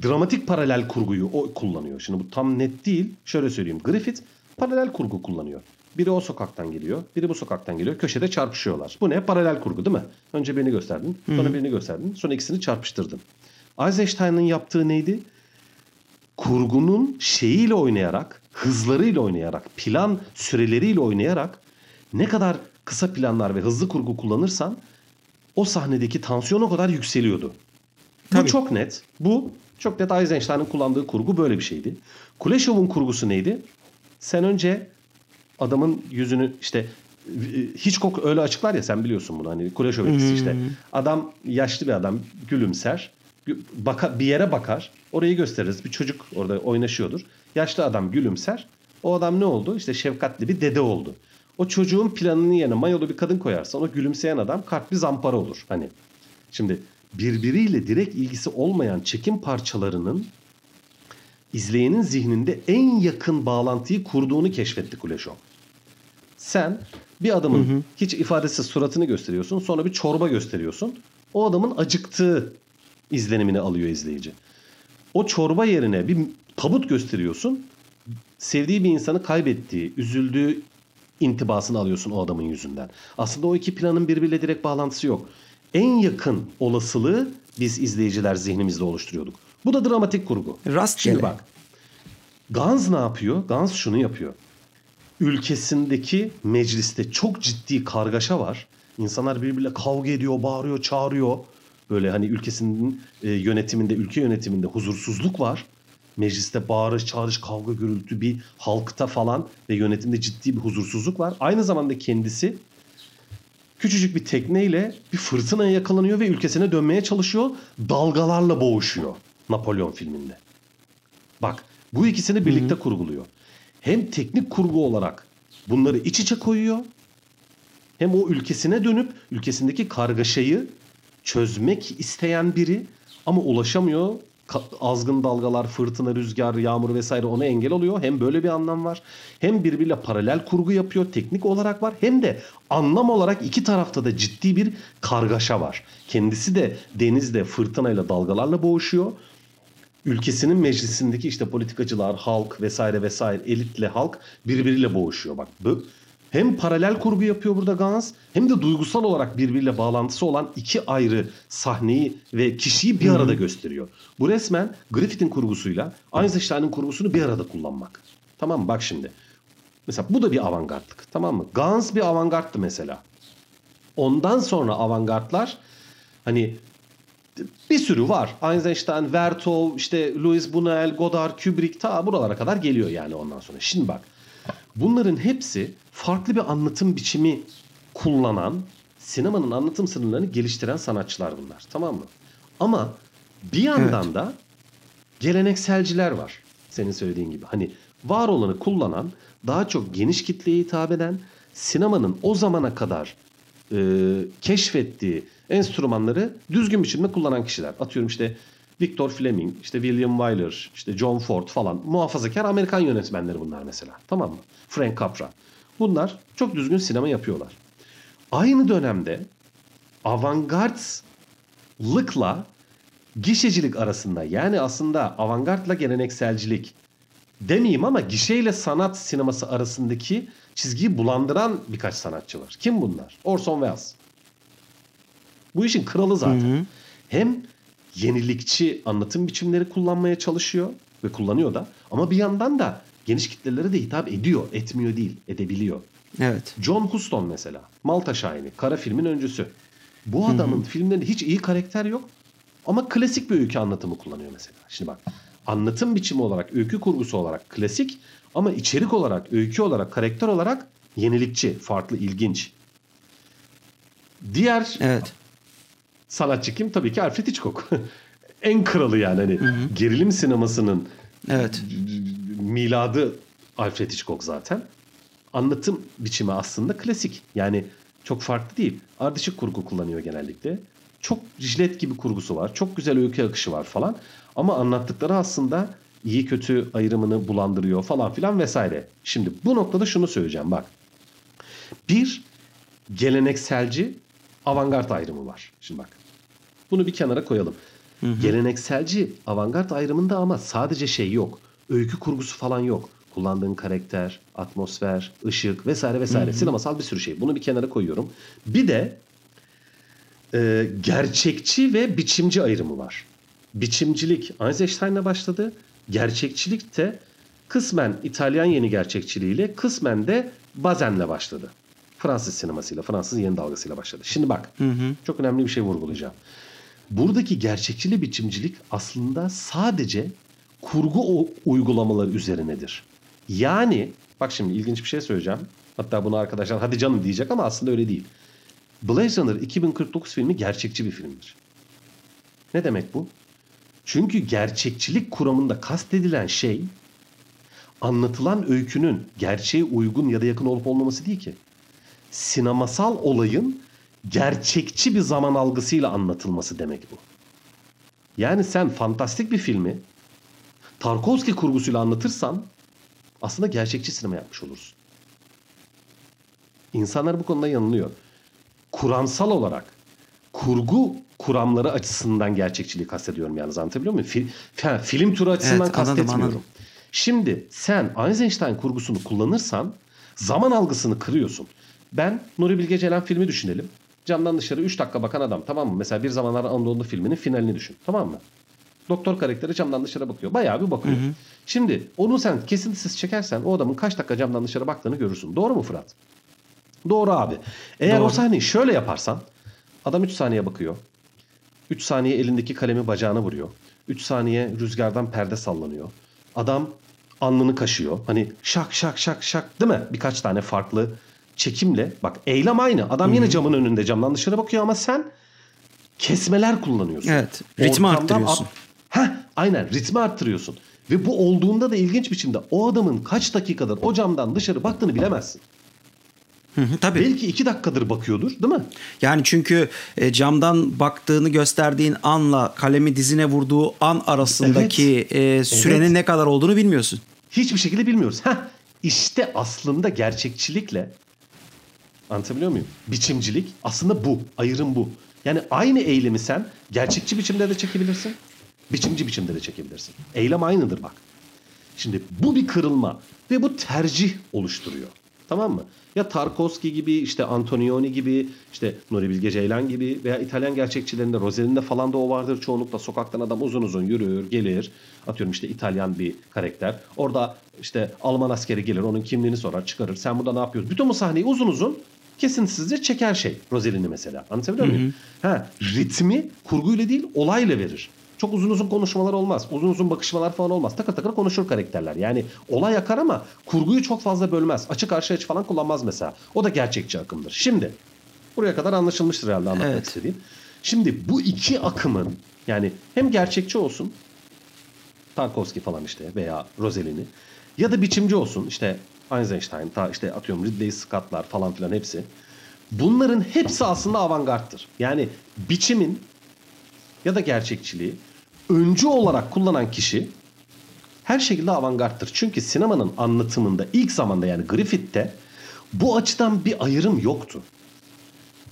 dramatik paralel kurguyu o kullanıyor. Şimdi bu tam net değil. Şöyle söyleyeyim. Griffith paralel kurgu kullanıyor. Biri o sokaktan geliyor, biri bu sokaktan geliyor. Köşede çarpışıyorlar. Bu ne? Paralel kurgu değil mi? Önce birini gösterdin, sonra Hı-hı. birini gösterdin, sonra ikisini çarpıştırdın. Eisenstein'ın yaptığı neydi? Kurgunun şeyiyle oynayarak, hızlarıyla oynayarak, plan süreleriyle oynayarak ne kadar kısa planlar ve hızlı kurgu kullanırsan o sahnedeki tansiyon o kadar yükseliyordu. Tabii. Bu çok net. Bu Çok net Eisenstein'ın kullandığı kurgu böyle bir şeydi. Kuleshov'un kurgusu neydi? Sen önce adamın yüzünü işte Hitchcock öyle açıklar ya sen biliyorsun bunu hani Kuleshov etkisi işte. Adam yaşlı bir adam gülümser. Baka, bir yere bakar. Orayı gösteririz. Bir çocuk orada oynaşıyordur. Yaşlı adam gülümser. O adam ne oldu? İşte şefkatli bir dede oldu. O çocuğun planının yerine mayolu bir kadın koyarsan o gülümseyen adam bir zampara olur. Hani şimdi birbiriyle direkt ilgisi olmayan çekim parçalarının izleyenin zihninde en yakın bağlantıyı kurduğunu keşfetti Kuleshov. Sen bir adamın hı hı. hiç ifadesiz suratını gösteriyorsun sonra bir çorba gösteriyorsun. O adamın acıktığı izlenimini alıyor izleyici. O çorba yerine bir tabut gösteriyorsun. Sevdiği bir insanı kaybettiği, üzüldüğü intibasını alıyorsun o adamın yüzünden. Aslında o iki planın birbiriyle direkt bağlantısı yok. En yakın olasılığı biz izleyiciler zihnimizde oluşturuyorduk. Bu da dramatik kurgu. Rastgele. Şimdi bak. Gans ne yapıyor? Gans şunu yapıyor. Ülkesindeki mecliste çok ciddi kargaşa var. İnsanlar birbiriyle kavga ediyor, bağırıyor, çağırıyor. Böyle hani ülkesinin e, yönetiminde, ülke yönetiminde huzursuzluk var. Mecliste bağırış, çağırış, kavga, gürültü bir halkta falan ve yönetimde ciddi bir huzursuzluk var. Aynı zamanda kendisi küçücük bir tekneyle bir fırtınaya yakalanıyor ve ülkesine dönmeye çalışıyor. Dalgalarla boğuşuyor Napolyon filminde. Bak bu ikisini birlikte Hı-hı. kurguluyor. Hem teknik kurgu olarak bunları iç içe koyuyor. Hem o ülkesine dönüp ülkesindeki kargaşayı çözmek isteyen biri ama ulaşamıyor. Azgın dalgalar, fırtına, rüzgar, yağmur vesaire ona engel oluyor. Hem böyle bir anlam var. Hem birbiriyle paralel kurgu yapıyor. Teknik olarak var. Hem de anlam olarak iki tarafta da ciddi bir kargaşa var. Kendisi de denizde fırtınayla dalgalarla boğuşuyor ülkesinin meclisindeki işte politikacılar, halk vesaire vesaire elitle halk birbiriyle boğuşuyor. Bak hem paralel kurgu yapıyor burada Gans hem de duygusal olarak birbiriyle bağlantısı olan iki ayrı sahneyi ve kişiyi bir arada gösteriyor. Bu resmen Griffith'in kurgusuyla Eisenstein'ın kurgusunu bir arada kullanmak. Tamam mı? Bak şimdi. Mesela bu da bir avantgardlık. Tamam mı? Gans bir avantgardtı mesela. Ondan sonra avantgardlar hani bir sürü var. Eisenstein, Vertov, işte Louis Buñuel, Godard, Kubrick ta buralara kadar geliyor yani ondan sonra. Şimdi bak Bunların hepsi farklı bir anlatım biçimi kullanan, sinemanın anlatım sınırlarını geliştiren sanatçılar bunlar. Tamam mı? Ama bir yandan evet. da gelenekselciler var. Senin söylediğin gibi. Hani var olanı kullanan, daha çok geniş kitleye hitap eden, sinemanın o zamana kadar e, keşfettiği enstrümanları düzgün biçimde kullanan kişiler. Atıyorum işte Victor Fleming, işte William Wyler, işte John Ford falan muhafazakar Amerikan yönetmenleri bunlar mesela. Tamam mı? Frank Capra. Bunlar çok düzgün sinema yapıyorlar. Aynı dönemde avantgardlıkla gişecilik arasında yani aslında avantgardla gelenekselcilik demeyeyim ama gişeyle sanat sineması arasındaki çizgiyi bulandıran birkaç sanatçı var. Kim bunlar? Orson Welles. Bu işin kralı zaten. Hı hı. Hem yenilikçi anlatım biçimleri kullanmaya çalışıyor ve kullanıyor da ama bir yandan da geniş kitlelere de hitap ediyor. Etmiyor değil, edebiliyor. Evet. John Huston mesela. Malta Şahini. Kara filmin öncüsü. Bu adamın Hı-hı. filmlerinde hiç iyi karakter yok. Ama klasik bir öykü anlatımı kullanıyor mesela. Şimdi bak anlatım biçimi olarak, öykü kurgusu olarak klasik ama içerik olarak, öykü olarak, karakter olarak yenilikçi, farklı, ilginç. Diğer evet. sanatçı kim? Tabii ki Alfred Hitchcock. en kralı yani hani hı hı. gerilim sinemasının evet. Miladı Alfred Hitchcock zaten. Anlatım biçimi aslında klasik. Yani çok farklı değil. Ardışık kurgu kullanıyor genellikle. Çok jilet gibi kurgusu var. Çok güzel öykü akışı var falan. Ama anlattıkları aslında iyi kötü ayrımını bulandırıyor falan filan vesaire. Şimdi bu noktada şunu söyleyeceğim bak. Bir gelenekselci avantgard ayrımı var. Şimdi bak. Bunu bir kenara koyalım. Hı hı. Gelenekselci avantgard ayrımında ama sadece şey yok. Öykü kurgusu falan yok. Kullandığın karakter, atmosfer, ışık vesaire vesaire. Hı hı. Sinemasal bir sürü şey. Bunu bir kenara koyuyorum. Bir de e, gerçekçi ve biçimci ayrımı var. Biçimcilik Eisenstein'la başladı. Gerçekçilik de kısmen İtalyan yeni gerçekçiliğiyle kısmen de Bazen'le başladı. Fransız sinemasıyla, Fransız yeni dalgasıyla başladı. Şimdi bak, hı hı. çok önemli bir şey vurgulayacağım. buradaki gerçekçili biçimcilik aslında sadece kurgu uygulamaları üzerinedir. Yani bak şimdi ilginç bir şey söyleyeceğim. Hatta bunu arkadaşlar hadi canım diyecek ama aslında öyle değil. Blade Runner 2049 filmi gerçekçi bir filmdir. Ne demek bu? Çünkü gerçekçilik kuramında kastedilen şey anlatılan öykünün gerçeğe uygun ya da yakın olup olmaması değil ki. Sinemasal olayın gerçekçi bir zaman algısıyla anlatılması demek bu. Yani sen fantastik bir filmi Tarkovski kurgusuyla anlatırsan aslında gerçekçi sinema yapmış olursun. İnsanlar bu konuda yanılıyor. Kuramsal olarak kurgu kuramları açısından gerçekçiliği kastediyorum yani anlatabiliyor muyum? Fil, film türü açısından evet, kastetmiyorum. Anladım, anladım. Şimdi sen Eisenstein kurgusunu kullanırsan zaman algısını kırıyorsun. Ben Nuri Bilge Ceylan filmi düşünelim. Camdan dışarı 3 dakika bakan adam tamam mı? Mesela Bir Zamanlar Anadolu filminin finalini düşün. Tamam mı? Doktor karakteri camdan dışarı bakıyor. Bayağı bir bakıyor. Hı hı. Şimdi onu sen kesintisiz çekersen o adamın kaç dakika camdan dışarı baktığını görürsün. Doğru mu Fırat? Doğru abi. Eğer Doğru. o sahneyi şöyle yaparsan adam 3 saniye bakıyor. 3 saniye elindeki kalemi bacağına vuruyor. 3 saniye rüzgardan perde sallanıyor. Adam alnını kaşıyor. Hani şak şak şak şak değil mi? Birkaç tane farklı çekimle. Bak eylem aynı. Adam yine camın önünde camdan dışarı bakıyor ama sen kesmeler kullanıyorsun. Evet. Ritmi arttırıyorsun. At, aynen ritmi arttırıyorsun. Ve bu olduğunda da ilginç biçimde o adamın kaç dakikadır o camdan dışarı baktığını bilemezsin. Hı hı, tabii. Belki iki dakikadır bakıyordur değil mi? Yani çünkü e, camdan baktığını gösterdiğin anla kalemi dizine vurduğu an arasındaki evet. e, sürenin evet. ne kadar olduğunu bilmiyorsun. Hiçbir şekilde bilmiyoruz. Heh, işte aslında gerçekçilikle anlatabiliyor muyum? Biçimcilik aslında bu. Ayrım bu. Yani aynı eylemi sen gerçekçi biçimde de çekebilirsin. Biçimci biçimde de çekebilirsin. Eylem aynıdır bak. Şimdi bu bir kırılma ve bu tercih oluşturuyor. Tamam mı? Ya Tarkovski gibi işte Antonioni gibi işte Nuri Bilge Ceylan gibi veya İtalyan gerçekçilerinde Rossellini'de falan da o vardır. Çoğunlukla sokaktan adam uzun uzun yürür, gelir. Atıyorum işte İtalyan bir karakter. Orada işte Alman askeri gelir, onun kimliğini sorar, çıkarır. Sen burada ne yapıyorsun? Bütün bu sahneyi uzun uzun kesintisizce çeker şey. Rossellini mesela. Anlatabiliyor muyum? Ha, ritmi kurguyla değil olayla verir. Çok uzun uzun konuşmalar olmaz. Uzun uzun bakışmalar falan olmaz. Takır takır konuşur karakterler. Yani olay akar ama kurguyu çok fazla bölmez. Açık karşı açı falan kullanmaz mesela. O da gerçekçi akımdır. Şimdi buraya kadar anlaşılmıştır herhalde anlatmak evet. istediğim. Şimdi bu iki akımın yani hem gerçekçi olsun Tarkovski falan işte veya Rossellini ya da biçimci olsun işte Eisenstein ta işte atıyorum Ridley Scott'lar falan filan hepsi. Bunların hepsi aslında avantgardtır. Yani biçimin ya da gerçekçiliği öncü olarak kullanan kişi her şekilde avantgardtır. Çünkü sinemanın anlatımında ilk zamanda yani Griffith'te bu açıdan bir ayrım yoktu.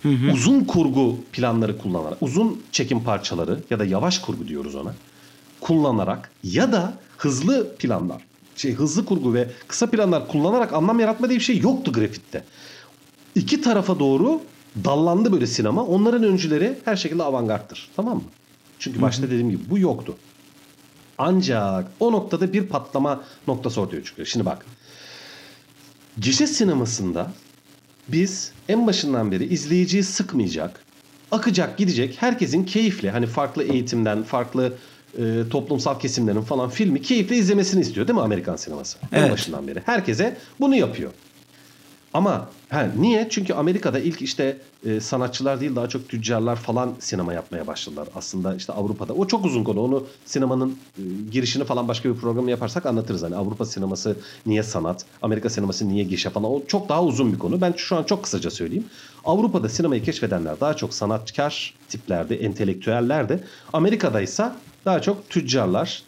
Hı hı. Uzun kurgu planları kullanarak, uzun çekim parçaları ya da yavaş kurgu diyoruz ona kullanarak ya da hızlı planlar, şey hızlı kurgu ve kısa planlar kullanarak anlam yaratma diye bir şey yoktu Griffith'te. İki tarafa doğru dallandı böyle sinema. Onların öncüleri her şekilde avantgardtır. Tamam mı? Çünkü başta dediğim gibi bu yoktu. Ancak o noktada bir patlama noktası ortaya çıkıyor. Şimdi bak. Gişe sinemasında biz en başından beri izleyiciyi sıkmayacak, akacak gidecek herkesin keyifle hani farklı eğitimden, farklı e, toplumsal kesimlerin falan filmi keyifle izlemesini istiyor değil mi Amerikan sineması? Evet. En başından beri. Herkese bunu yapıyor. Ama he, niye? Çünkü Amerika'da ilk işte e, sanatçılar değil daha çok tüccarlar falan sinema yapmaya başladılar. Aslında işte Avrupa'da. O çok uzun konu. Onu sinemanın e, girişini falan başka bir program yaparsak anlatırız. Hani Avrupa sineması niye sanat, Amerika sineması niye gişe falan. O çok daha uzun bir konu. Ben şu an çok kısaca söyleyeyim. Avrupa'da sinemayı keşfedenler daha çok sanatkar tiplerde, entelektüellerde. Amerika'da ise daha çok tüccarlar,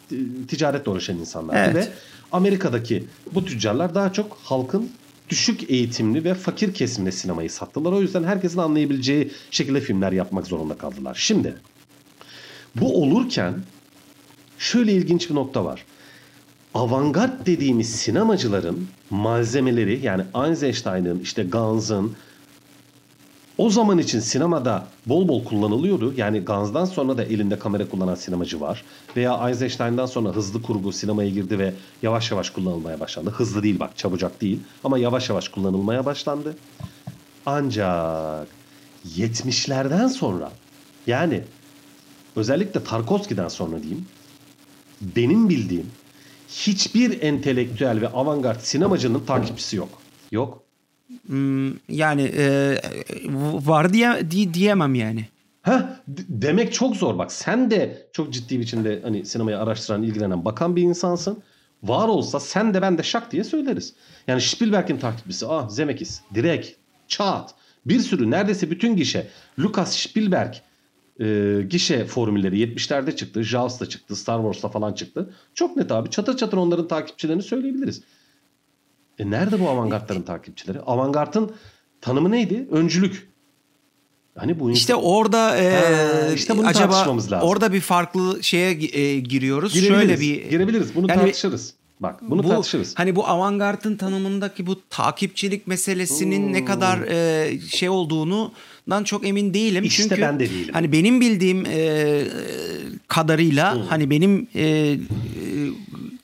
ticaretle uğraşan insanlar. Evet. Ve Amerika'daki bu tüccarlar daha çok halkın düşük eğitimli ve fakir kesimde sinemayı sattılar. O yüzden herkesin anlayabileceği şekilde filmler yapmak zorunda kaldılar. Şimdi bu olurken şöyle ilginç bir nokta var. Avantgard dediğimiz sinemacıların malzemeleri yani Eisenstein'ın, işte Guns'ın, o zaman için sinemada bol bol kullanılıyordu. Yani Guns'dan sonra da elinde kamera kullanan sinemacı var. Veya Eisenstein'dan sonra hızlı kurgu sinemaya girdi ve yavaş yavaş kullanılmaya başlandı. Hızlı değil bak çabucak değil ama yavaş yavaş kullanılmaya başlandı. Ancak 70'lerden sonra yani özellikle Tarkovski'den sonra diyeyim benim bildiğim hiçbir entelektüel ve avantgard sinemacının takipçisi yok. Yok. Hmm, yani e, var diye di, diyemem yani. Ha demek çok zor bak. Sen de çok ciddi biçimde hani sinemayı araştıran, ilgilenen, bakan bir insansın. Var olsa sen de ben de şak diye söyleriz. Yani Spielberg'in takipçisi, ah Zemeckis, direkt, çat. Bir sürü neredeyse bütün gişe. Lucas Spielberg e, gişe formülleri 70'lerde çıktı. Jaws'ta çıktı. Star Wars'ta falan çıktı. Çok net abi. Çatır çatır onların takipçilerini söyleyebiliriz. E nerede bu avantgardların takipçileri? Avantgardın tanımı neydi? Öncülük. Hani bu işte orada e, ha, işte bunu acaba lazım. orada bir farklı şeye e, giriyoruz. Şöyle bir girebiliriz. Bunu yani, tartışırız. Bak bunu bu, tartışırız. Hani bu avantgardın tanımındaki bu takipçilik meselesinin hmm. ne kadar e, şey olduğundan çok emin değilim. İşte Çünkü ben de değilim. Hani benim bildiğim e, kadarıyla hmm. hani benim e,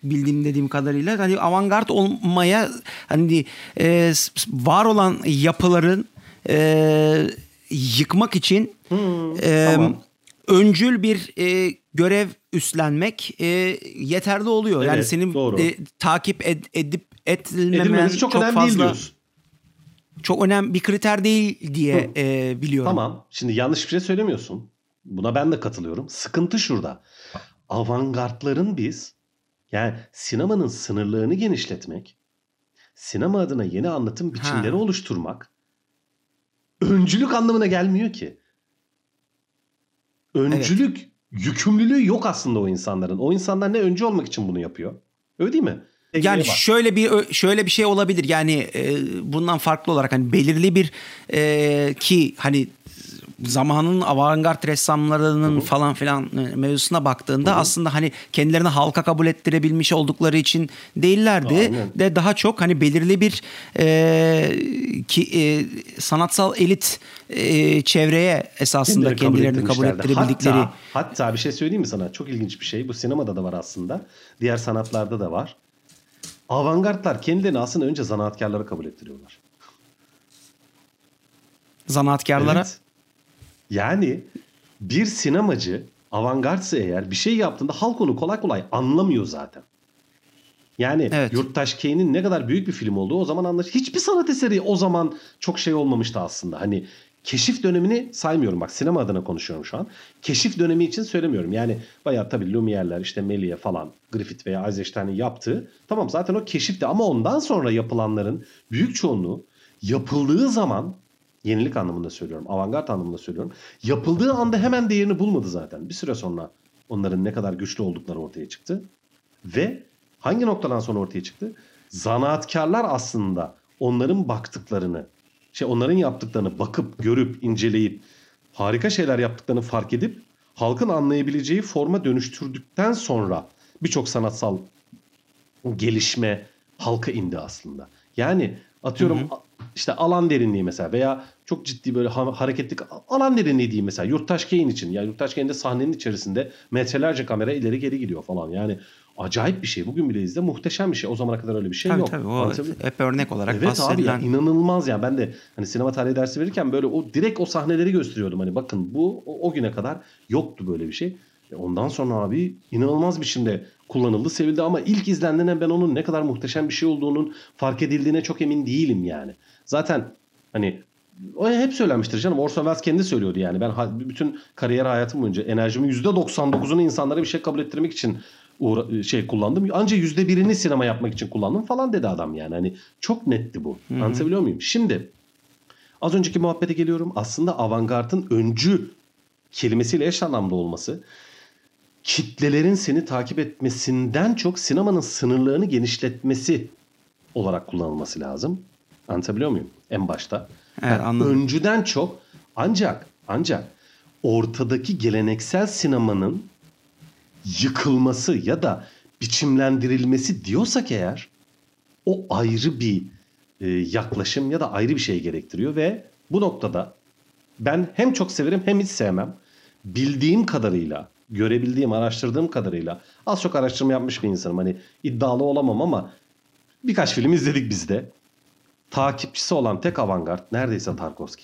bildiğim dediğim kadarıyla hani avantgard olmaya hani e, var olan yapıların e, yıkmak için hmm, e, tamam. öncül bir e, görev üstlenmek e, yeterli oluyor. Evet, yani senin doğru. E, takip ed, edip etmemen çok, çok önemli fazla değil çok önemli bir kriter değil diye e, biliyorum. Tamam. Şimdi yanlış bir şey söylemiyorsun. Buna ben de katılıyorum. Sıkıntı şurada. Avantgardların biz yani sinemanın sınırlarını genişletmek, sinema adına yeni anlatım biçimleri ha. oluşturmak öncülük anlamına gelmiyor ki. Öncülük evet. yükümlülüğü yok aslında o insanların. O insanlar ne öncü olmak için bunu yapıyor? Öyle değil mi? Yani şöyle bir şöyle bir şey olabilir. Yani e, bundan farklı olarak hani belirli bir e, ki hani zamanın avantgard ressamlarının Hı-hı. falan filan e, mevzusuna baktığında Hı-hı. aslında hani kendilerini halka kabul ettirebilmiş oldukları için değillerdi Aynen. de daha çok hani belirli bir e, ki e, sanatsal elit e, çevreye esasında Kendileri kendilerini kabul, kabul ettirebildikleri. Hatta, hatta bir şey söyleyeyim mi sana? Çok ilginç bir şey. Bu sinemada da var aslında. Diğer sanatlarda da var. Avantgardlar kendilerini aslında önce zanaatkarları kabul ettiriyorlar. Zanaatkarlara? Evet. Yani bir sinemacı avantgardse eğer bir şey yaptığında halk onu kolay kolay anlamıyor zaten. Yani evet. Yurttaş Kane'in ne kadar büyük bir film olduğu o zaman anlaş. Hiçbir sanat eseri o zaman çok şey olmamıştı aslında. Hani keşif dönemini saymıyorum bak sinema adına konuşuyorum şu an. Keşif dönemi için söylemiyorum. Yani bayağı tabii Lumiere'ler işte Méliès falan Griffith veya Eisenstein'in yaptığı tamam zaten o keşifti ama ondan sonra yapılanların büyük çoğunluğu yapıldığı zaman Yenilik anlamında söylüyorum. Avantgard anlamında söylüyorum. Yapıldığı anda hemen değerini bulmadı zaten. Bir süre sonra onların ne kadar güçlü oldukları ortaya çıktı. Ve hangi noktadan sonra ortaya çıktı? Zanaatkarlar aslında onların baktıklarını, şey onların yaptıklarını bakıp, görüp, inceleyip harika şeyler yaptıklarını fark edip halkın anlayabileceği forma dönüştürdükten sonra birçok sanatsal gelişme halka indi aslında. Yani atıyorum hı hı. İşte alan derinliği mesela veya çok ciddi böyle hareketli alan derinliği diyeyim mesela Yurttaş Kane için. Yani Yurttaş Kane'de sahnenin içerisinde metrelerce kamera ileri geri gidiyor falan. Yani acayip bir şey. Bugün bile izle muhteşem bir şey. O zamana kadar öyle bir şey tabii, yok. Tabii o hep örnek olarak evet bahsedilen. abi ya, inanılmaz ya. Ben de hani sinema tarihi dersi verirken böyle o direkt o sahneleri gösteriyordum. Hani bakın bu o, o güne kadar yoktu böyle bir şey. E ondan sonra abi inanılmaz biçimde kullanıldı, sevildi ama ilk izlendiğinde ben onun ne kadar muhteşem bir şey olduğunun fark edildiğine çok emin değilim yani. Zaten hani o hep söylenmiştir canım. Orson Welles kendi söylüyordu yani. Ben bütün kariyer hayatım boyunca enerjimin %99'unu insanlara bir şey kabul ettirmek için uğra- şey kullandım. Anca %1'ini sinema yapmak için kullandım falan dedi adam yani. Hani çok netti bu. Hı-hı. Anlatabiliyor muyum? Şimdi az önceki muhabbete geliyorum. Aslında avantgardın öncü kelimesiyle eş anlamda olması kitlelerin seni takip etmesinden çok sinemanın sınırlarını genişletmesi olarak kullanılması lazım. Anlatabiliyor muyum? En başta. Evet, anladım. Öncüden çok ancak ancak ortadaki geleneksel sinemanın yıkılması ya da biçimlendirilmesi diyorsak eğer o ayrı bir e, yaklaşım ya da ayrı bir şey gerektiriyor ve bu noktada ben hem çok severim hem hiç sevmem. Bildiğim kadarıyla, görebildiğim, araştırdığım kadarıyla az çok araştırma yapmış bir insanım. Hani iddialı olamam ama birkaç film izledik biz de takipçisi olan tek avantgard neredeyse Tarkovski.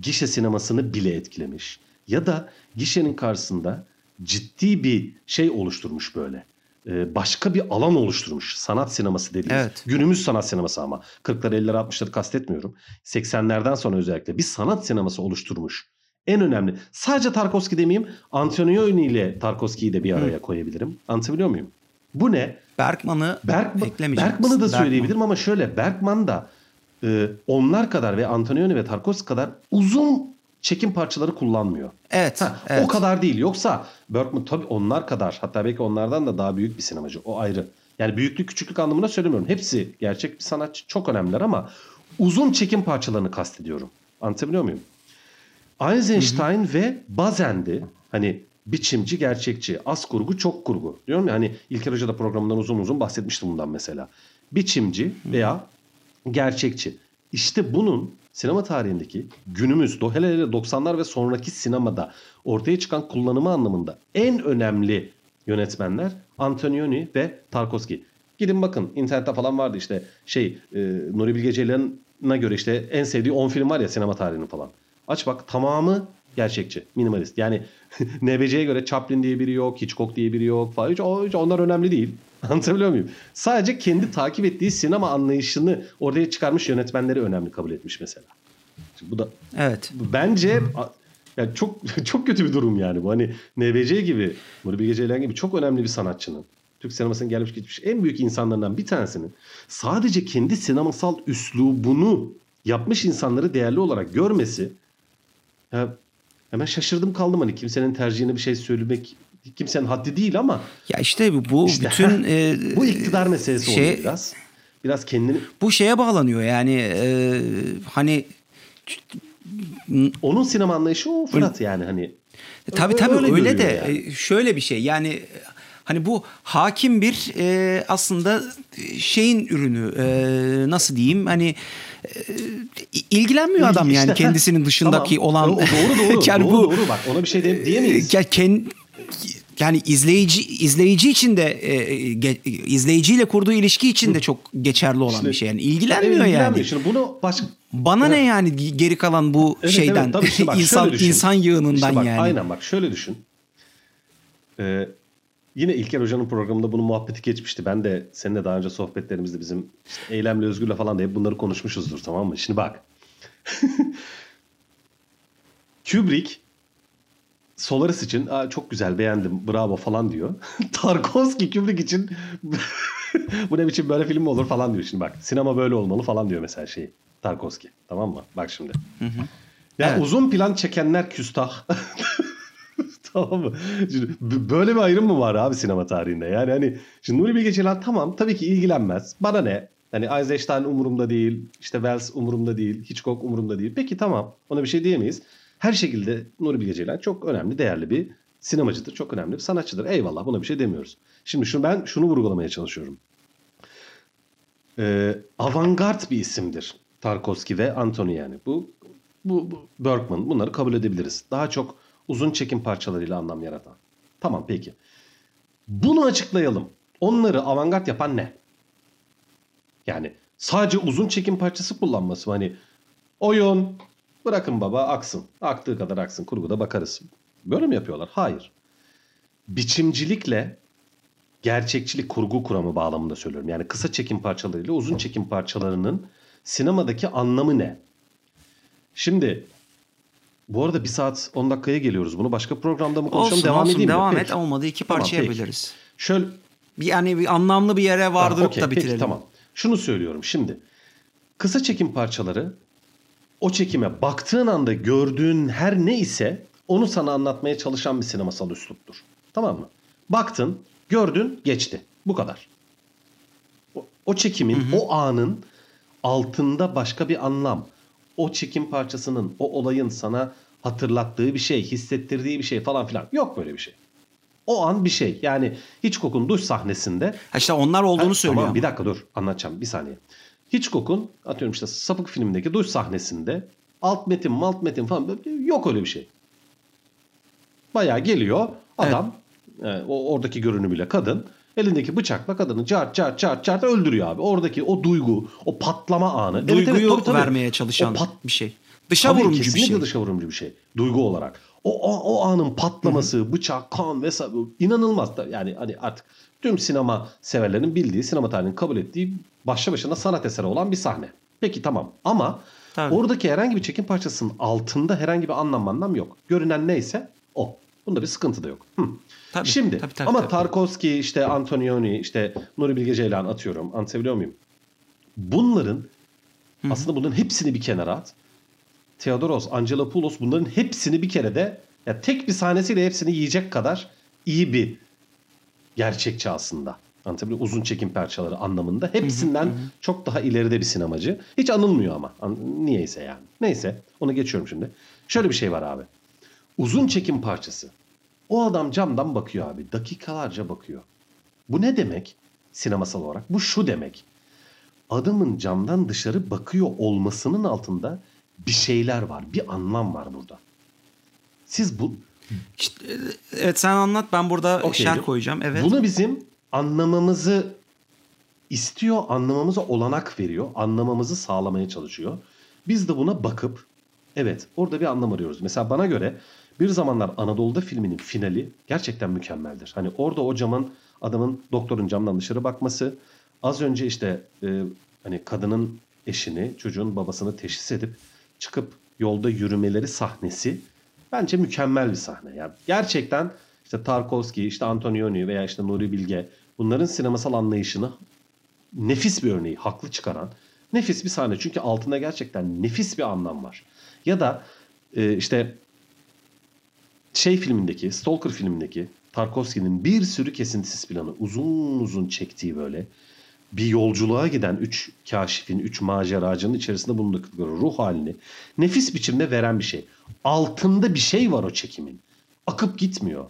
Gişe sinemasını bile etkilemiş. ya da gişenin karşısında ciddi bir şey oluşturmuş böyle. Ee, başka bir alan oluşturmuş. Sanat sineması dediğimiz. Evet. Günümüz sanat sineması ama. 40'ları 50'leri 60'ları kastetmiyorum. 80'lerden sonra özellikle bir sanat sineması oluşturmuş. En önemli. Sadece Tarkovski demeyeyim. Antonioni ile Tarkovski'yi de bir araya koyabilirim. Anlatabiliyor muyum? Bu ne? Bergman'ı Bergman, eklemeyeceğim. Bergman'ı da Bergman. söyleyebilirim ama şöyle Bergman da e, onlar kadar ve Antonioni ve Tarkovski kadar uzun çekim parçaları kullanmıyor. Evet, Ha, evet. O kadar değil. Yoksa Bergman tabii onlar kadar hatta belki onlardan da daha büyük bir sinemacı. O ayrı. Yani büyüklük küçüklük anlamına söylemiyorum. Hepsi gerçek bir sanatçı. Çok önemliler ama uzun çekim parçalarını kastediyorum. Anlatabiliyor muyum? Eisenstein ve Bazen'di. Hani biçimci, gerçekçi, az kurgu, çok kurgu. Diyorum ya hani İlker Hoca da programından uzun uzun bahsetmiştim bundan mesela. Biçimci veya gerçekçi. İşte bunun sinema tarihindeki günümüz, hele hele 90'lar ve sonraki sinemada ortaya çıkan kullanımı anlamında en önemli yönetmenler Antonioni ve Tarkovski. Gidin bakın internette falan vardı işte şey e, Nuri Bilge Ceylan'a göre işte en sevdiği 10 film var ya sinema tarihinin falan. Aç bak tamamı gerçekçi, minimalist. Yani NBC'ye göre Chaplin diye biri yok, Hitchcock diye biri yok falan. Hiç, hiç onlar önemli değil. Anlatabiliyor muyum? Sadece kendi takip ettiği sinema anlayışını ortaya çıkarmış yönetmenleri önemli kabul etmiş mesela. Şimdi bu da Evet. bence yani çok çok kötü bir durum yani bu. Hani NBC gibi, Nuri Bilge Ceylan gibi çok önemli bir sanatçının Türk sinemasının gelmiş gitmiş en büyük insanlarından bir tanesinin sadece kendi sinemasal üslubunu yapmış insanları değerli olarak görmesi ya hemen şaşırdım kaldım hani kimsenin tercihine bir şey söylemek kimsenin haddi değil ama Ya işte bu- İşte, bütün e, bu iktidar meselesi şey- oluyor biraz. Biraz kendini bu şeye bağlanıyor yani e, hani onun sinema anlayışı o Fırat yani hani. tabii Öyle- tabii öyle öyle, de yani. e, şöyle bir şey yani hani bu hakim bir e, aslında şeyin ürünü e, nasıl diyeyim hani e, ilgilenmiyor adam İşte, yani heh, kendisinin dışındaki tamam. olan doğru doğru. yani doğru, bu doğru bak ona bir şey de, diyemeyiz. Ya ken- yani izleyici izleyici için de e, ge- izleyiciyle kurduğu ilişki için de çok geçerli olan İşte- bir şey yani ilgilenmiyor Evet, yani. Şimdi bunu başka Bana ne yani geri kalan bu Evet, şeyden evet, tabii işte bak insan düşün. insan yığınından İşte bak, yani. Aynen bak şöyle düşün. Ee, yine İlker Hoca'nın programında bunun muhabbeti geçmişti. Ben de seninle daha önce sohbetlerimizde bizim işte Eylemli Özgür'le falan da hep bunları konuşmuşuzdur tamam mı? Şimdi bak. Kubrick Solaris için Aa, çok güzel beğendim bravo falan diyor. Tarkovski Kubrick için bu ne biçim böyle film mi olur falan diyor şimdi bak. Sinema böyle olmalı falan diyor mesela şey Tarkovski. Tamam mı? Bak şimdi. Ya Evet. uzun plan çekenler küstah. Tamam mı? Şimdi böyle bir ayrım mı var abi sinema tarihinde? Yani hani şimdi Nuri Bilge Ceylan tamam tabii ki ilgilenmez. Bana ne? Hani Eisenstein umurumda değil, işte Wells umurumda değil, Hitchcock umurumda değil. Peki tamam ona bir şey diyemeyiz. Her şekilde Nuri Bilge Ceylan çok önemli, değerli bir sinemacıdır. Çok önemli bir sanatçıdır. Eyvallah buna bir şey demiyoruz. Şimdi şunu ben şunu vurgulamaya çalışıyorum. Ee, avantgard bir isimdir Tarkovski ve Antony yani. Bu, bu, bu Bergman bunları kabul edebiliriz. Daha çok uzun çekim parçalarıyla anlam yaratan. Tamam peki. Bunu açıklayalım. Onları avantgard yapan ne? Yani sadece uzun çekim parçası kullanması mı? Hani oyun bırakın baba aksın. Aktığı kadar aksın. Kurguda bakarız. Böyle mi yapıyorlar? Hayır. Biçimcilikle gerçekçilik kurgu kuramı bağlamında söylüyorum. Yani kısa çekim parçalarıyla uzun çekim parçalarının sinemadaki anlamı ne? Şimdi bu arada bir saat 10 dakikaya geliyoruz. Bunu başka programda mı konuşalım? Olsun devam olsun edeyim mi? devam Peki. et olmadı iki Tamam, parça peki. yapabiliriz. Şöyle Bir, yani bir anlamlı bir yere vardırıp Ha, okey, da peki, bitirelim. tamam. Şunu söylüyorum şimdi. Kısa çekim parçaları o çekime baktığın anda gördüğün her ne ise onu sana anlatmaya çalışan bir sinemasal üsluptur. Tamam mı? Baktın, gördün, geçti. Bu kadar. O, o çekimin, o anın altında başka bir anlam. O çekim parçasının, o olayın sana hatırlattığı bir şey, hissettirdiği bir şey falan filan. Yok böyle bir şey. O an bir şey. Yani Hitchcock'un duş sahnesinde Ha işte onlar olduğunu Ha, söylüyor. Tamam ama. bir dakika dur anlatacağım bir saniye. Atıyorum işte Sapık filmindeki duş sahnesinde alt metin malt metin falan yok öyle bir şey. Bayağı geliyor adam e, o oradaki görünümüyle kadın elindeki bıçakla kadını cart cart cart cart öldürüyor abi. Oradaki o duygu, o patlama anı. Evet, evet, Duyguyu tabii, tabii. vermeye çalışan O pat- bir şey. Dışa Tabii, vurumcu bir kesinlikle şey. dışa vurumcu bir şey. Duygu olarak. O, o, o anın patlaması, bıçak, kan vesaire inanılmaz. Yani hani artık tüm sinema severlerin bildiği, sinema tarihinin kabul ettiği başlı başına sanat eseri olan bir sahne. Peki tamam ama Tabii. oradaki herhangi bir çekim parçasının altında herhangi bir anlam anlam yok. Görünen neyse o. Bunda bir sıkıntı da yok. Hı. Tabii, Şimdi tabii, tabii, ama tabii. Tarkovski işte Antonioni işte Nuri Bilge Ceylan atıyorum. Anlatabiliyor muyum? Bunların aslında bunların hepsini bir kenara at. Theodoros, Angelopoulos bunların hepsini bir kere de ya tek bir sahnesiyle hepsini yiyecek kadar iyi bir gerçekçi aslında. Anlatabiliyor? Uzun çekim parçaları anlamında. Hepsinden çok daha ileride bir sinemacı. Hiç anılmıyor ama. Niyeyse yani. Neyse onu geçiyorum şimdi. Şöyle bir şey var abi. Uzun çekim parçası. O adam camdan bakıyor abi. Dakikalarca bakıyor. Bu ne demek? Sinemasal olarak. Bu şu demek. Adamın camdan dışarı bakıyor olmasının altında bir şeyler var. Bir anlam var burada. Siz bu İşte, evet sen anlat ben burada Okey. şerh koyacağım. Evet. Bunu bizim anlamamızı istiyor, anlamamıza olanak veriyor, anlamamızı sağlamaya çalışıyor. Biz de buna bakıp evet orada bir anlam arıyoruz. Mesela bana göre bir zamanlar Anadolu'da filminin finali gerçekten mükemmeldir. Hani orada o camın adamın doktorun camdan dışarı bakması, az önce işte e, hani kadının eşini, çocuğun babasını teşhis edip çıkıp yolda yürümeleri sahnesi bence mükemmel bir sahne. Yani gerçekten işte Tarkovski, işte Antonioni veya işte Nuri Bilge bunların sinemasal anlayışını nefis bir örneği, haklı çıkaran nefis bir sahne. Çünkü altında gerçekten nefis bir anlam var. Ya da e, işte şey filmindeki, Stalker filmindeki Tarkovski'nin bir sürü kesintisiz planı uzun uzun çektiği böyle bir yolculuğa giden üç kaşifin, üç maceracının içerisinde bulundukları ruh halini nefis biçimde veren bir şey. Altında bir şey var o çekimin. Akıp gitmiyor.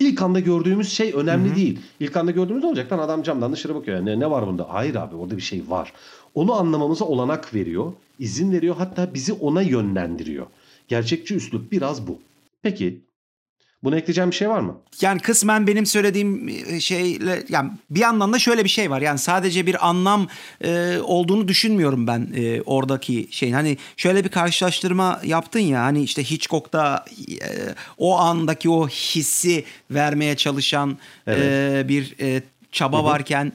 İlk anda gördüğümüz şey önemli değil. İlk anda gördüğümüz olacak lan adam camdan dışarı bakıyor. Yani ne, ne var bunda? Hayır abi orada bir şey var. Onu anlamamıza olanak veriyor, izin veriyor hatta bizi ona yönlendiriyor. Gerçekçi üslup biraz bu. Peki buna ekleyeceğim bir şey var mı? Yani kısmen benim söylediğim e, şeyle yani bir yandan da şöyle bir şey var. Yani sadece bir anlam e, olduğunu düşünmüyorum ben e, oradaki şeyin. Hani şöyle bir karşılaştırma yaptın ya hani işte Hitchcock'ta e, o andaki o hissi vermeye çalışan e, bir e, çaba varken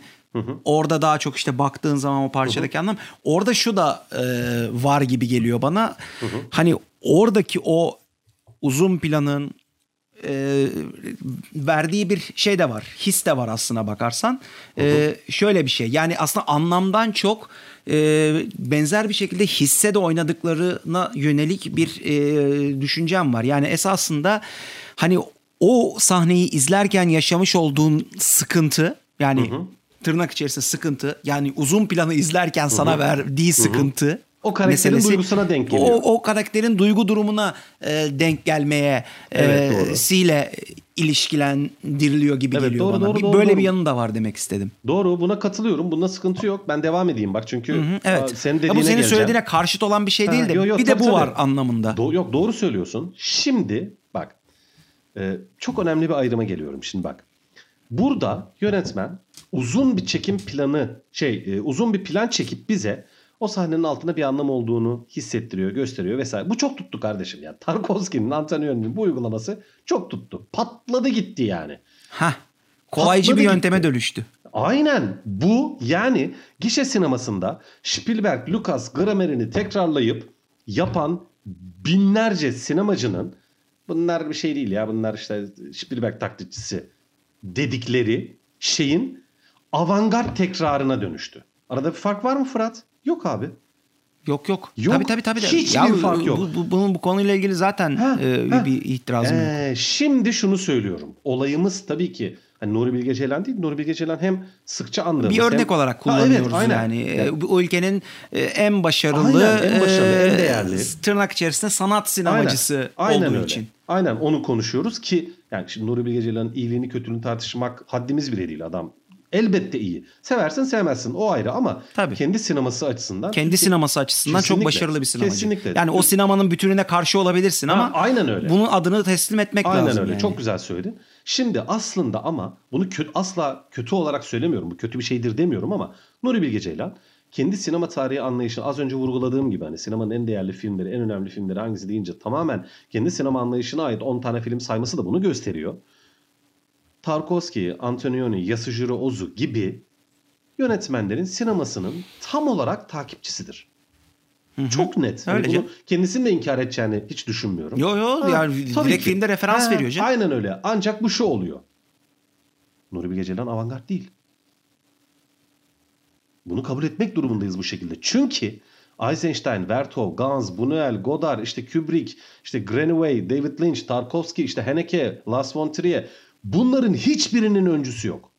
Orada daha çok işte baktığın zaman o parçadaki anlam. Orada şu da e, var gibi geliyor bana. Hani oradaki o uzun planın e, verdiği bir şey de var. His de var aslına bakarsan. E, şöyle bir şey. Yani aslında anlamdan çok e, benzer bir şekilde hisse de oynadıklarına yönelik bir e, düşüncem var. Yani esasında hani o sahneyi izlerken yaşamış olduğun sıkıntı yani tırnak içerisinde sıkıntı yani uzun planı izlerken sana verdiği sıkıntı O karakterin meselesi, duygusuna denk geliyor. O, o karakterin duygu durumuna e, denk gelmeye Evet, e, siyle ilişkilendiriliyor gibi Evet, geliyor doğru, bana. doğru, bir doğru, böyle doğru. bir yanı da var demek istedim. Doğru buna katılıyorum. Bunda sıkıntı yok. Ben devam edeyim bak çünkü Hı, aa, Evet. senin Ya dediğine bu senin geleceğim. söylediğine karşıt olan bir şey Ha, değil de yok, yok, bir de tabii, bu tabii. var anlamında. Do- yok doğru söylüyorsun. Şimdi bak e, çok önemli bir ayrıma geliyorum. Şimdi bak burada yönetmen uzun bir çekim planı şey e, uzun bir plan çekip bize o sahnenin altında bir anlam olduğunu hissettiriyor, gösteriyor vesaire. Bu çok tuttu kardeşim ya. Tarkovski'nin, Antonioni'nin bu uygulaması çok tuttu. Patladı gitti yani. Hah. Kolaycı Patladı bir yönteme gitti. dönüştü. Aynen bu yani gişe sinemasında Spielberg, Lucas gramerini tekrarlayıp yapan binlerce sinemacının bunlar bir şey değil ya bunlar işte Spielberg taklitçisi dedikleri şeyin avantgard tekrarına dönüştü. Arada bir fark var mı Fırat? Yok abi. Yok yok. Yok, Tabii tabii tabii. hiçbir bu- fark yok. Bu, bu- bunun bu konuyla ilgili zaten Ha, e, ha. bir itirazım yok. Ee, şimdi şunu söylüyorum. Olayımız tabii ki hani Nuri Bilge Ceylan değil. Nuri Bilge Ceylan hem sıkça andığımız Bir örnek hem- olarak Ha, kullanıyoruz evet, aynen. yani. E, Yani- Bu ülkenin e, en başarılı, Aynen, en başarılı, e, en değerli. tırnak içerisinde sanat sinemacısı Aynen olduğu öyle. için. Aynen onu konuşuyoruz ki yani şimdi Nuri Bilge Ceylan'ın iyiliğini kötülüğünü tartışmak haddimiz bile değil adam. Elbette iyi. Seversin sevmezsin o ayrı ama Tabii. kendi sineması açısından. Kendi sineması açısından çok başarılı bir sinemacı. kesinlikle. Yani o sinemanın bütününe karşı olabilirsin Ha, ama aynen öyle. bunun adını teslim etmek Aynen lazım. öyle. yani. Çok güzel söyledin. Şimdi aslında ama bunu kötü, asla kötü olarak söylemiyorum. Bu kötü bir şeydir demiyorum ama Nuri Bilge Ceylan kendi sinema tarihi anlayışı az önce vurguladığım gibi hani sinemanın en değerli filmleri, en önemli filmleri hangisi deyince tamamen kendi sinema anlayışına ait 10 tane film sayması da bunu gösteriyor. Tarkovski, Antonioni, Yasujiro Ozu gibi yönetmenlerin sinemasının tam olarak takipçisidir. Hı-hı. Çok net. Yani bunu kendisinin de inkar edeceğini hiç düşünmüyorum. Yo yo ha, yani direkt ki. filmde referans ha, veriyor canım. Aynen öyle. Ancak bu şu oluyor. Nuri Bilge Ceylan avantgard değil. Bunu kabul etmek durumundayız bu şekilde. Çünkü Eisenstein, Vertov, Gans, Buñuel, Godard, işte Kubrick, işte Greenaway, David Lynch, Tarkovsky, işte Haneke, Lars von Trier bunların hiçbirinin öncüsü yok.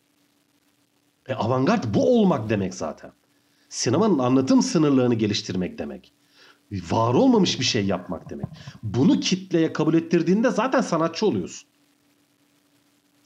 E avantgard bu olmak demek zaten. Sinemanın anlatım sınırlarını geliştirmek demek. Var olmamış bir şey yapmak demek. Bunu kitleye kabul ettirdiğinde zaten sanatçı oluyorsun.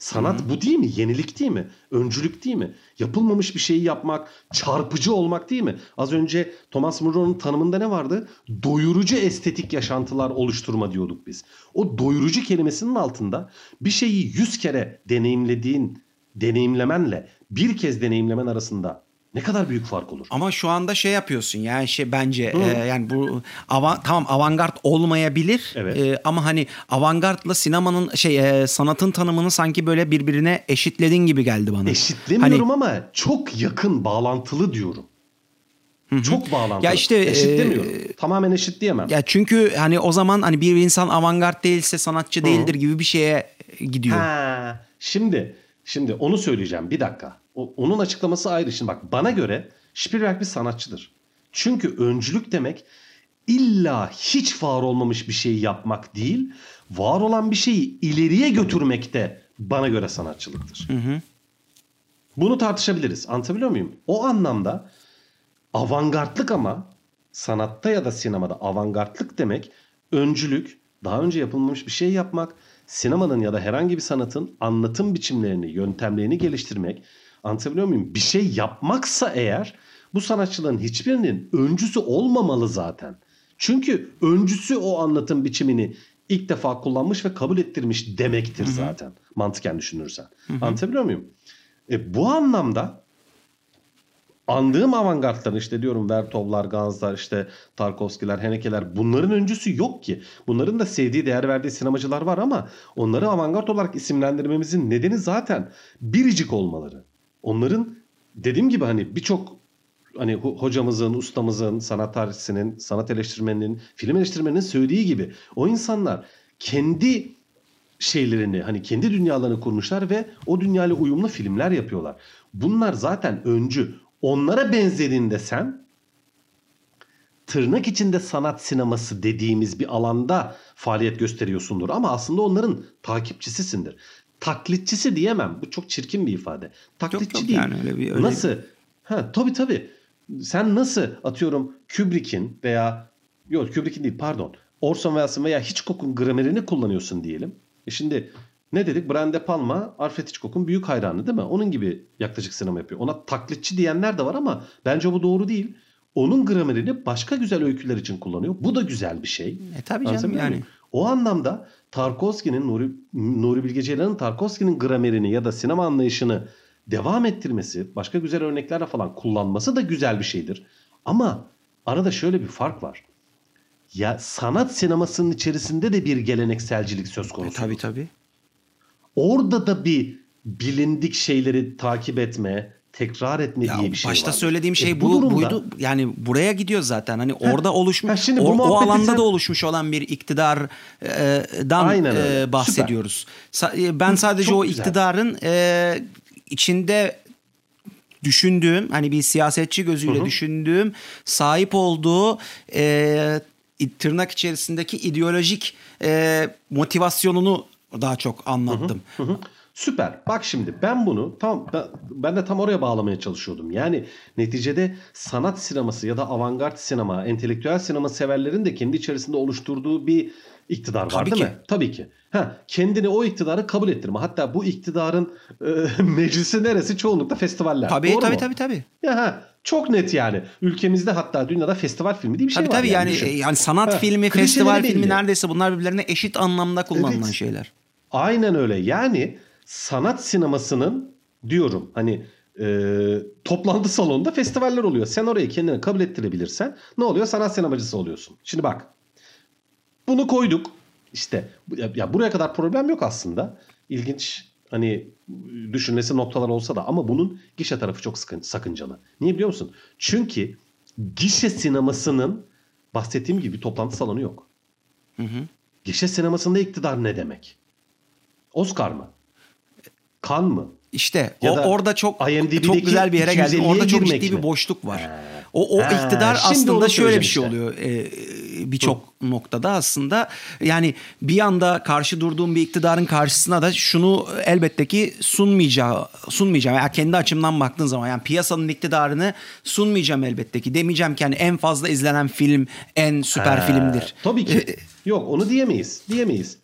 Sanat Hı-hı. bu değil mi? Yenilik değil mi? Öncülük değil mi? Yapılmamış bir şeyi yapmak, çarpıcı olmak değil mi? Az önce Thomas Munro'nun tanımında ne vardı? Doyurucu estetik yaşantılar oluşturma diyorduk biz. O doyurucu kelimesinin altında bir şeyi yüz kere deneyimlediğin deneyimlemenle bir kez deneyimlemen arasında ne kadar büyük fark olur. Ama şu anda şey yapıyorsun yani şey bence e, yani bu ava, tamam avantgard olmayabilir evet. e, ama hani avantgardla sinemanın şey e, sanatın tanımını sanki böyle birbirine eşitledin gibi geldi bana. Eşitlemiyorum hani, ama çok yakın bağlantılı diyorum. Hı-hı. Çok bağlantılı. Ya işte eşitlemiyorum. E, Tamamen eşit diyemem. Ya çünkü hani o zaman hani bir insan avantgard değilse sanatçı değildir Hı. gibi bir şeye gidiyor. Ha, şimdi şimdi onu söyleyeceğim bir dakika. O, onun açıklaması ayrı. Şimdi bak bana göre Spielberg bir sanatçıdır. Çünkü öncülük demek illa hiç var olmamış bir şeyi yapmak değil, var olan bir şeyi ileriye götürmek de bana göre sanatçılıktır. Hı hı. Bunu tartışabiliriz. Anlatabiliyor muyum? O anlamda avantgardlık ama sanatta ya da sinemada avantgardlık demek öncülük, daha önce yapılmamış bir şey yapmak, sinemanın ya da herhangi bir sanatın anlatım biçimlerini, yöntemlerini geliştirmek, Anlatabiliyor muyum? Bir şey yapmaksa eğer bu sanatçıların hiçbirinin öncüsü olmamalı zaten. Çünkü öncüsü o anlatım biçimini ilk defa kullanmış ve kabul ettirmiş demektir Hı-hı. zaten. Mantıken düşünürsen. Hı-hı. Anlatabiliyor muyum? E, bu anlamda andığım avantgardların işte diyorum Vertovlar, Ganslar, işte Tarkovskiler, Henekeler bunların öncüsü yok ki. Bunların da sevdiği, değer verdiği sinemacılar var ama onları avantgard olarak isimlendirmemizin nedeni zaten biricik olmaları. Onların dediğim gibi hani birçok hani hocamızın, ustamızın, sanat tarihçisinin, sanat eleştirmeninin, film eleştirmeninin söylediği gibi o insanlar kendi şeylerini hani kendi dünyalarını kurmuşlar ve o dünyayla uyumlu filmler yapıyorlar. Bunlar zaten öncü. Onlara benzediğinde sen tırnak içinde sanat sineması dediğimiz bir alanda faaliyet gösteriyorsundur ama aslında onların takipçisisindir taklitçisi diyemem. Bu çok çirkin bir ifade. Taklitçi yok, yok, değil. Yani öyle bir, öyle nasıl? Bir... Ha, tabii tabii. Sen nasıl atıyorum Kubrick'in veya yok Kubrick'in değil pardon. Orson Welles'in veya Hitchcock'un gramerini kullanıyorsun diyelim. E şimdi ne dedik? Brian De Palma Alfred Hitchcock'un büyük hayranı değil mi? Onun gibi yaklaşık sinema yapıyor. Ona taklitçi diyenler de var ama bence bu doğru değil. Onun gramerini başka güzel öyküler için kullanıyor. Bu da güzel bir şey. E tabii canım yani. O anlamda Tarkovski'nin Nuri, Nuri Bilge Ceylan'ın Tarkovski'nin gramerini ya da sinema anlayışını devam ettirmesi, başka güzel örneklerle falan kullanması da güzel bir şeydir. Ama arada şöyle bir fark var. Ya sanat sinemasının içerisinde de bir gelenekselcilik söz konusu. E, tabii tabii. Orada da bir bilindik şeyleri takip etme, tekrar etme ya diye bir şey başta var. söylediğim şey e, bu, bu durumda, buydu. Yani buraya gidiyor zaten. Hani orada oluşmuş şimdi o, o alanda sen... da oluşmuş olan bir iktidardan e, bahsediyoruz. Süper. E, ben sadece Çok o güzel. iktidarın e, içinde düşündüğüm hani bir siyasetçi gözüyle Hı-hı. düşündüğüm sahip olduğu e, tırnak içerisindeki ideolojik e, motivasyonunu daha çok anlattım. Hı hı. Süper. Bak şimdi ben bunu tam ben de tam oraya bağlamaya çalışıyordum. Yani neticede sanat sineması ya da avantgard sinema, entelektüel sinema severlerin de kendi içerisinde oluşturduğu bir iktidar Tabii var değil ki. mi? Tabii ki. Ha, kendini o iktidarı kabul ettirme. Hatta bu iktidarın e, meclisi neresi? Çoğunlukla festivaller. Tabii Doğru tabii, mu? tabii tabii. Ya ha, çok net yani. Ülkemizde hatta dünyada festival filmi diye bir şey tabii, var. Tabii yani yani, yani sanat ha, filmi, festival filmi neredeyse bunlar birbirlerine eşit anlamda kullanılan evet. şeyler. Aynen öyle. Yani sanat sinemasının diyorum hani e, toplantı salonunda festivaller oluyor. Sen orayı kendine kabul ettirebilirsen ne oluyor? Sanat sinemacısı oluyorsun. Şimdi bak. Bunu koyduk. İşte ya, ya buraya kadar problem yok aslında. İlginç hani düşünmesi noktalar olsa da ama bunun gişe tarafı çok sakıncalı. Niye biliyor musun? Çünkü gişe sinemasının bahsettiğim gibi toplantı salonu yok. Hı hı. Gişe sinemasında iktidar ne demek? Oscar mı? Kan mı? İşte Ya o da orada çok çok güzel bir yere geldi. 250'ye Orada çok ciddi mi? bir boşluk var. O o Ha, iktidar aslında şöyle bir şey söyleyeceğim oluyor. Ee, birçok noktada aslında yani bir anda karşı durduğum bir iktidarın karşısına da şunu elbette ki sunmayacağı sunmayacağım. Yani kendi açımdan baktığın zaman yani piyasanın iktidarını sunmayacağım elbette ki. Demeyeceğim ki hani en fazla izlenen film en süper Ha, filmdir. Tabii ki. Yok onu diyemeyiz. Diyemeyiz.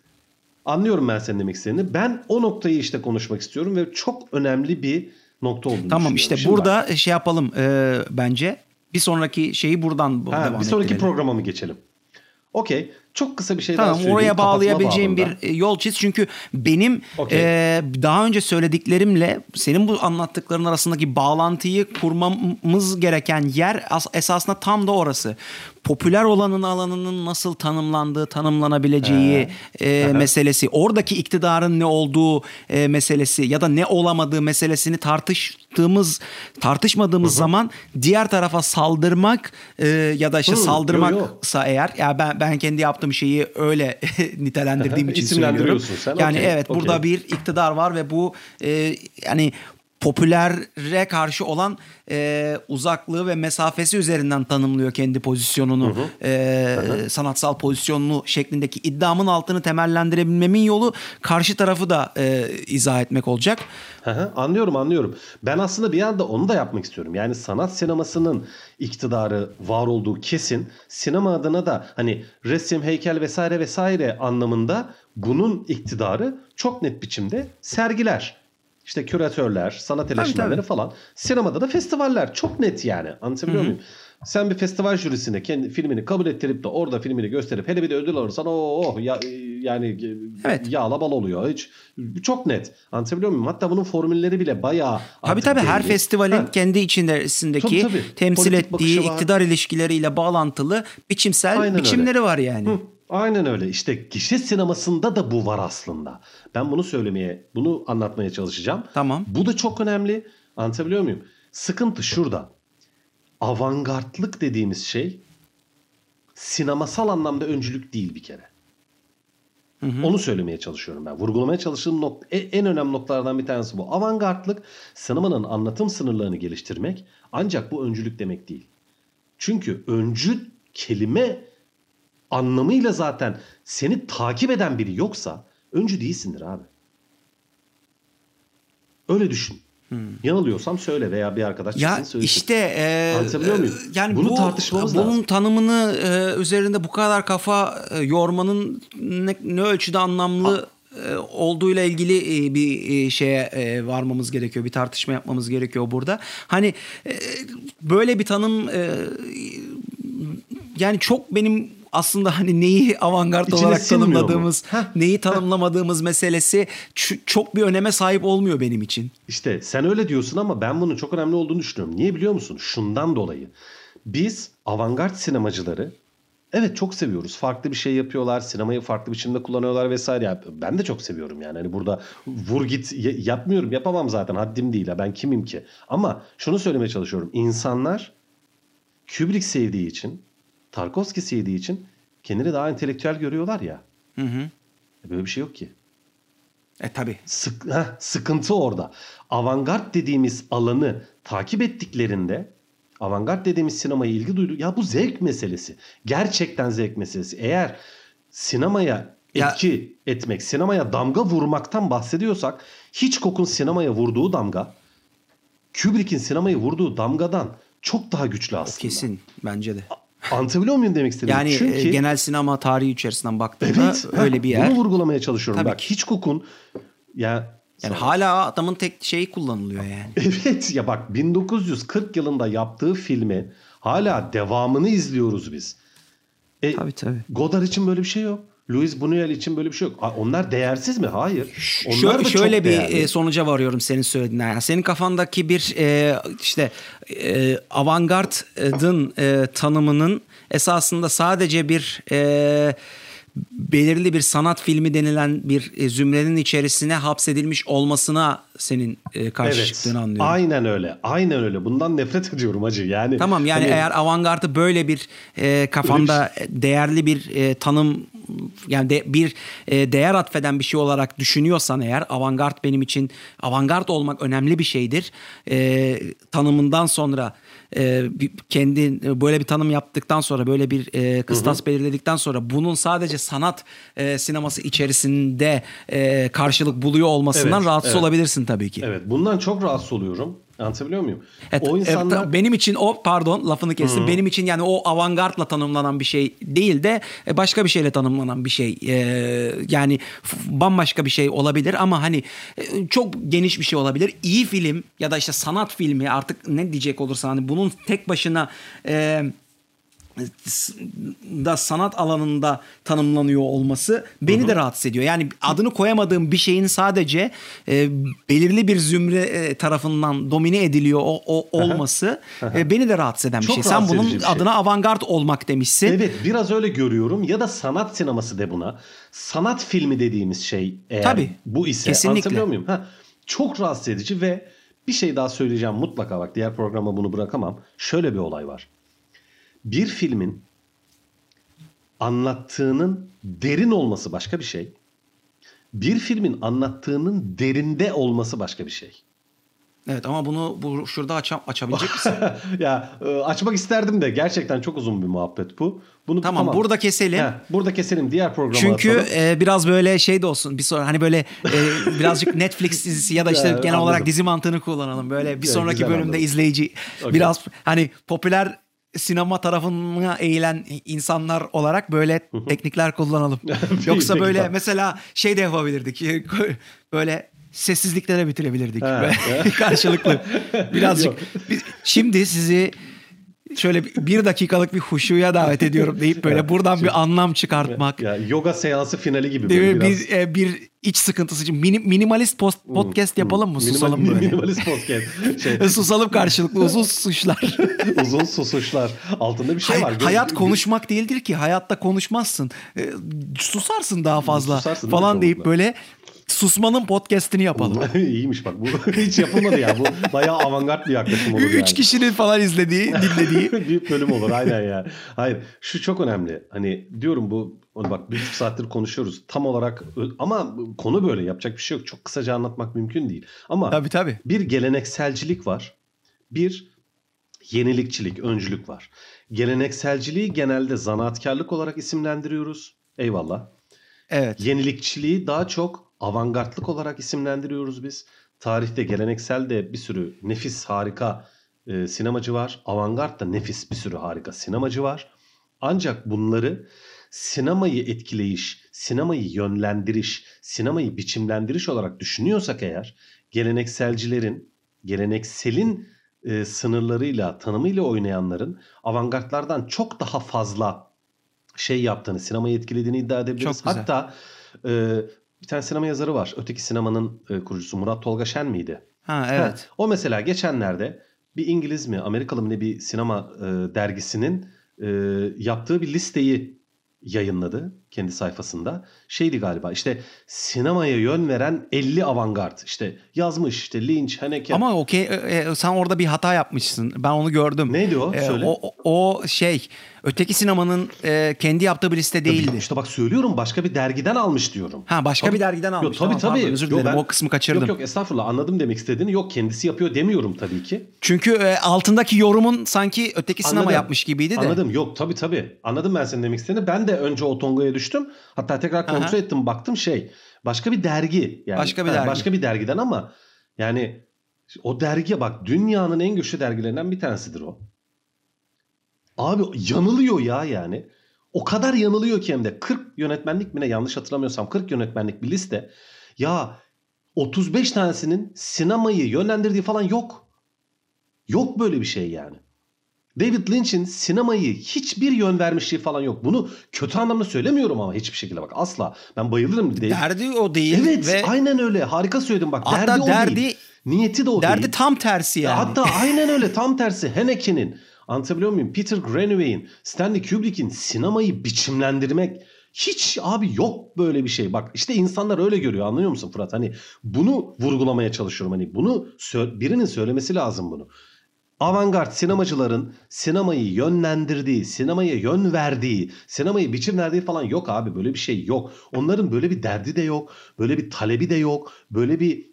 Anlıyorum ben senin demek istediğini. Ben o noktayı işte konuşmak istiyorum ve çok önemli bir nokta olduğunu Tamam işte Şimdi burada şey yapalım e, bence. Bir sonraki şeyi buradan bak, ha, devam bir sonraki ettirelim. programa mı geçelim? Okey. Çok kısa bir şey daha Tamam söyleyeyim. oraya bağlayabileceğim bir e, yol çiz. Çünkü benim Okey. e, daha önce söylediklerimle senin bu anlattıkların arasındaki bağlantıyı kurmamız gereken yer as- esasında tam da orası. Popüler olanın alanının nasıl tanımlandığı, tanımlanabileceği e, meselesi, oradaki iktidarın ne olduğu e, meselesi ya da ne olamadığı meselesini tartıştığımız, tartışmadığımız zaman diğer tarafa saldırmak e, ya da işte Hı, yo, yo. saldırmaksa eğer ya ben ben kendi yaptığım şeyi öyle nitelendirdiğim için söylüyorum. Sen, Yani okey, evet okey. burada bir iktidar var ve bu e, yani popülere karşı olan e, uzaklığı ve mesafesi üzerinden tanımlıyor kendi pozisyonunu, e, sanatsal pozisyonunu şeklindeki iddiamın altını temellendirebilmemin yolu karşı tarafı da e, izah etmek olacak. Hı hı, anlıyorum anlıyorum. Ben aslında bir yanda onu da yapmak istiyorum. Yani sanat sinemasının iktidarı var olduğu kesin. Sinema adına da hani resim, heykel vesaire vesaire anlamında bunun iktidarı çok net biçimde sergiler. İşte küratörler, sanat eleştirmenleri falan. Sinemada da festivaller. Çok net yani. Anlatabiliyor muyum? Sen bir festival jürisine kendi filmini kabul ettirip de orada filmini gösterip hele bir de ödül alırsan oh ya, yani Evet. yağla bal oluyor. Hiç çok net. Anlatabiliyor muyum? Hatta bunun formülleri bile bayağı Tabii tabii her belli. festivalin Ha, kendi içindeki Tabii, tabii. temsil Politik ettiği bakışı var. iktidar ilişkileriyle bağlantılı biçimsel Aynen biçimleri var yani. Hı, aynen öyle. İşte gişe sinemasında da bu var aslında. Ben bunu söylemeye, bunu anlatmaya çalışacağım. Tamam. Bu da çok önemli. Anlatabiliyor muyum? Sıkıntı şurada. Avantgardlık dediğimiz şey sinemasal anlamda öncülük değil bir kere. Onu söylemeye çalışıyorum ben. Vurgulamaya çalıştığım nok- e- en önemli noktalardan bir tanesi bu. Avantgardlık sinemanın anlatım sınırlarını geliştirmek ancak bu öncülük demek değil. Çünkü öncü kelime anlamıyla zaten seni takip eden biri yoksa öncü değilsindir abi. Öyle düşün. Yanılıyorsam söyle veya bir arkadaş Ya çıksın söylesin. işte e, Anlatabiliyor muyum? Yani Bunu bu, tartışmamız bunun lazım. tanımını e, üzerinde bu kadar kafa e, yormanın ne, ne ölçüde anlamlı e, olduğuyla ilgili e, bir e, şeye e, varmamız gerekiyor. Bir tartışma yapmamız gerekiyor burada. Hani e, böyle bir tanım e, yani çok benim aslında hani neyi avantgard olarak tanımladığımız, neyi tanımlamadığımız meselesi çok bir öneme sahip olmuyor benim için. İşte sen öyle diyorsun ama ben bunun çok önemli olduğunu düşünüyorum. Niye biliyor musun? Şundan dolayı. Biz avantgard sinemacıları evet çok seviyoruz. Farklı bir şey yapıyorlar. Sinemayı farklı biçimde kullanıyorlar vesaire. Ya ben de çok seviyorum yani. Hani burada vur git yapmıyorum. Yapamam zaten. Haddim değil. Ya. Ben kimim ki? Ama şunu söylemeye çalışıyorum. İnsanlar Kubrick sevdiği için, Tarkovski sevdiği için kendini daha entelektüel görüyorlar ya. Hı hı. Böyle bir şey yok ki. E tabi. Sık, heh, sıkıntı orada. Avantgard dediğimiz alanı takip ettiklerinde avantgard dediğimiz sinemaya ilgi duydu. Ya bu zevk meselesi. Gerçekten zevk meselesi. Eğer sinemaya Ya- etki etmek, sinemaya damga vurmaktan bahsediyorsak Hitchcock'un sinemaya vurduğu damga Kubrick'in sinemaya vurduğu damgadan çok daha güçlü aslında. Kesin bence de. Anlatabiliyor muyum demek istediğimi? Yani Çünkü e, genel sinema tarihi içerisinden baktığında evet, öyle bir yer. Bunu vurgulamaya çalışıyorum. Tabii Bak ki. Hitchcock'un ya Yani hala adamın tek şeyi kullanılıyor yani. Evet ya bak 1940 yılında yaptığı filmi hala devamını izliyoruz biz. E, Tabii tabii. Godard için böyle bir şey yok. Louis Buñuel için böyle bir şey yok. Onlar değersiz mi? Hayır. Onlar Şöyle, da çok şöyle bir değerli. e, sonuca varıyorum senin söylediğinden. Yani senin kafandaki bir e, işte e, avantgardın e, tanımının esasında sadece bir e, belirli bir sanat filmi denilen bir e, zümrenin içerisine hapsedilmiş olmasına senin e, karşı çıktığını anlıyorum. Aynen öyle. Aynen öyle. Bundan nefret ediyorum acı. Yani Tamam yani hani- eğer avantgardı böyle bir e, kafanda değerli bir e, tanım yani de, bir e, değer atfeden bir şey olarak düşünüyorsan eğer avantgard benim için avantgard olmak önemli bir şeydir. E, tanımından sonra e, kendi böyle bir tanım yaptıktan sonra böyle bir e, kıstas belirledikten sonra bunun sadece sanat e, sineması içerisinde e, karşılık buluyor olmasından Evet, rahatsız evet. olabilirsin tabii ki. Evet bundan çok rahatsız oluyorum. Anlatabiliyor muyum? Evet, o evet, insanlar ta- benim için o pardon lafını kestim. Benim için yani o avantgardla tanımlanan bir şey değil de e, başka bir şeyle tanımlanan bir şey. E, yani bambaşka bir şey olabilir ama hani e, çok geniş bir şey olabilir. İyi film ya da işte sanat filmi artık ne diyecek olursa hani bunun tek başına e, da sanat alanında tanımlanıyor olması beni de rahatsız ediyor. Yani adını koyamadığım bir şeyin sadece e, belirli bir zümre e, tarafından domine ediliyor o, o olması e, beni de rahatsız eden bir Çok şey. Sen bunun bir şey. adına avantgard olmak demişsin. Evet biraz öyle görüyorum ya da sanat sineması de buna. Sanat filmi dediğimiz şey eğer Tabii, bu ise kesinlikle. anlatabiliyor muyum? Ha, çok rahatsız edici ve bir şey daha söyleyeceğim mutlaka bak diğer programa bunu bırakamam. Şöyle bir olay var. Bir filmin anlattığının derin olması başka bir şey. Bir filmin anlattığının derinde olması başka bir şey. Evet ama bunu bu şurada açam, açabilecek misin? ya e, açmak isterdim de gerçekten çok uzun bir muhabbet bu. Bunu Tamam, burada keselim. He, burada keselim. Diğer programa Çünkü atalım. e, biraz böyle şey de olsun. Bir sonra hani böyle e, birazcık Netflix dizisi ya da işte genel anladım. olarak dizi mantığını kullanalım. Böyle bir sonraki güzel bölümde anladım. izleyici Okey. biraz hani popüler sinema tarafına eğilen insanlar olarak böyle teknikler kullanalım. Yoksa böyle mesela şey de yapabilirdik. Böyle sessizliklere bitirebilirdik. Ha, karşılıklı. Birazcık. Şimdi sizi şöyle bir- dakikalık bir huşuya davet ediyorum deyip böyle buradan bir anlam çıkartmak. Ya yoga seansı finali gibi Değil mi? Bir, e, bir iç sıkıntısı için mini- minimalist post, podcast yapalım mı? Minimal- Susalım böyle. Minimalist podcast. Şey, Susalım karşılıklı uzun susuşlar. uzun susuşlar. Altında bir şey Hay- var. Gö- hayat konuşmak değildir ki. Hayatta konuşmazsın. E, susarsın daha fazla Susarsın falan deyip çoğunlukla? böyle susmanın podcast'ini yapalım. İyiymiş bak bu hiç yapılmadı ya. Bu bayağı avantgard bir yaklaşım olur yani. Üç kişinin falan izlediği, dinlediği. bir bölüm olur aynen ya. Hayır şu çok önemli. Hani diyorum bu onu bak bir saattir konuşuyoruz. Tam olarak ama konu böyle yapacak bir şey yok. Çok kısaca anlatmak mümkün değil. Ama Tabii tabii. bir gelenekselcilik var. Bir yenilikçilik, öncülük var. Gelenekselciliği genelde zanaatkarlık olarak isimlendiriyoruz. Eyvallah. Evet. Yenilikçiliği daha çok avantgardlık olarak isimlendiriyoruz biz. Tarihte geleneksel de bir sürü nefis harika e, sinemacı var. Avantgard da nefis bir sürü harika sinemacı var. Ancak bunları sinemayı etkileyiş, sinemayı yönlendiriş, sinemayı biçimlendiriş olarak düşünüyorsak eğer gelenekselcilerin, gelenekselin e, sınırlarıyla, tanımıyla oynayanların avantgardlardan çok daha fazla şey yaptığını, sinemayı etkilediğini iddia edebiliriz. Çok güzel. Hatta e, bir tane sinema yazarı var. Öteki sinemanın e, kurucusu Murat Tolga Şen miydi? Ha evet. Ha, o mesela geçenlerde bir İngiliz mi Amerikalı mı ne bir sinema e, dergisinin e, yaptığı bir listeyi yayınladı kendi sayfasında. Şeydi galiba işte sinemaya yön veren 50 avantgard işte yazmış işte Lynch, Haneke. Ama okey e, e, sen orada bir hata yapmışsın. Ben onu gördüm. Neydi o? E, Söyle. o, o- şey öteki sinemanın e, kendi yaptığı bir liste değildi. İşte bak söylüyorum başka bir dergiden almış diyorum. Ha başka Tabii. bir dergiden almış. Yok, tabii Tamam, tabii. pardon, özür Yok, dilerim ben- o kısmı kaçırdım. Yok yok estağfurullah anladım demek istediğini. Yok kendisi yapıyor demiyorum tabii ki. Çünkü e, altındaki yorumun sanki öteki sinema Anladım. yapmış gibiydi de. Anladım. Yok tabii tabii. Anladım ben senin demek istediğini. Ben de önce o tongaya düştüm. Hatta tekrar kontrol Aha. ettim baktım şey. Başka bir dergi. Yani, Başka bir dergi. Başka bir dergiden ama yani o dergiye bak dünyanın en güçlü dergilerinden bir tanesidir o. Abi yanılıyor ya yani. O kadar yanılıyor ki hem de 40 yönetmenlik mi ne yanlış hatırlamıyorsam 40 yönetmenlik bir liste. Ya 35 tanesinin sinemayı yönlendirdiği falan yok. Yok böyle bir şey yani. David Lynch'in sinemayı hiçbir yön vermişliği falan yok. Bunu kötü anlamda söylemiyorum ama hiçbir şekilde bak asla. Ben bayılırım. David. Derdi o değil Evet ve aynen öyle. Harika söyledin bak. Hatta derdi o derdi- değil. Niyeti de o derdi değil. tam tersi yani. Hatta aynen öyle tam tersi Haneke'nin anlatabiliyor muyum? Peter Greenaway'in, Stanley Kubrick'in sinemayı biçimlendirmek hiç abi yok böyle bir şey. Bak işte insanlar öyle görüyor anlıyor musun Fırat? Hani bunu vurgulamaya çalışıyorum. Hani bunu birinin söylemesi lazım bunu. Avantgard sinemacıların sinemayı yönlendirdiği, sinemaya yön verdiği, sinemayı biçimlendirdiği falan yok abi. Böyle bir şey yok. Onların böyle bir derdi de yok. Böyle bir talebi de yok. Böyle bir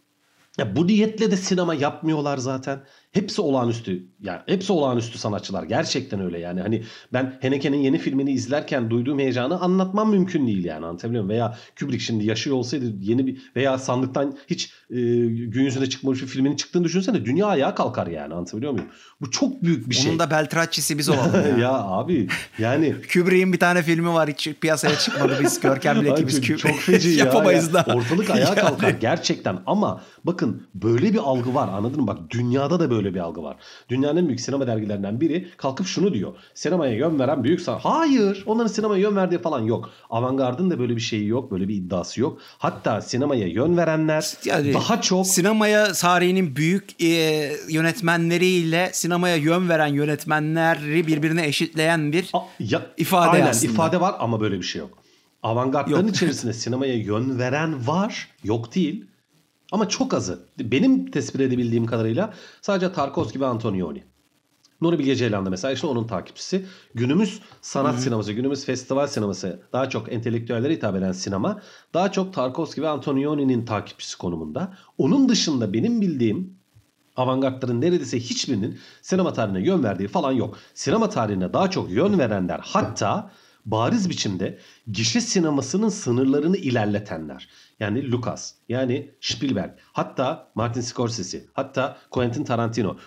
ya bu niyetle de sinema yapmıyorlar zaten. Hepsi olağanüstü. Yani hepsi olağanüstü sanatçılar. Gerçekten öyle yani. Hani ben Haneke'nin yeni filmini izlerken duyduğum heyecanı anlatmam mümkün değil yani. Anlatabiliyor muyum? Veya Kubrick şimdi yaşıyor olsaydı yeni bir veya sandıktan hiç e, gün yüzüne çıkmamış bir filminin çıktığını düşünsene. Dünya ayağa kalkar yani. Anlatabiliyor muyum? Bu çok büyük bir şey. Onun da Beltracci'si biz olalım ya. ya abi yani Kubrick'in bir tane filmi var hiç piyasaya çıkmadı biz Görkem'le Ay, ikimiz çok, çok feci ya. yapamayız ya. da. Ortalık ayağa kalkar gerçekten ama bakın böyle bir algı var anladın mı? Bak dünyada da böyle bir algı var. Dünyanın en büyük sinema dergilerinden biri kalkıp şunu diyor. Sinemaya yön veren büyük san... Hayır onların sinemaya yön verdiği falan yok. Avantgard'ın da böyle bir şeyi yok. Böyle bir iddiası yok. Hatta sinemaya yön verenler Yani daha çok Sinemaya tarihinin büyük e, yönetmenleriyle sinemaya yön veren yönetmenleri birbirine eşitleyen bir A- ya, İfade aynen, aslında. ifade var ama böyle bir şey yok. Avantgardların içerisinde sinemaya yön veren var. Yok değil. Ama çok azı. Benim tespit edebildiğim kadarıyla sadece Tarkovski ve Antonioni. Nuri Bilge Ceylan da mesela işte onun takipçisi. Günümüz sanat sineması, günümüz festival sineması daha çok entelektüellere hitap eden sinema daha çok Tarkovski ve Antonioni'nin takipçisi konumunda. Onun dışında benim bildiğim avantgardların neredeyse hiçbirinin sinema tarihine yön verdiği falan yok. Sinema tarihine daha çok yön verenler hatta bariz biçimde gişe sinemasının sınırlarını ilerletenler. Yani Lucas, yani Spielberg, hatta Martin Scorsese, hatta Quentin Tarantino.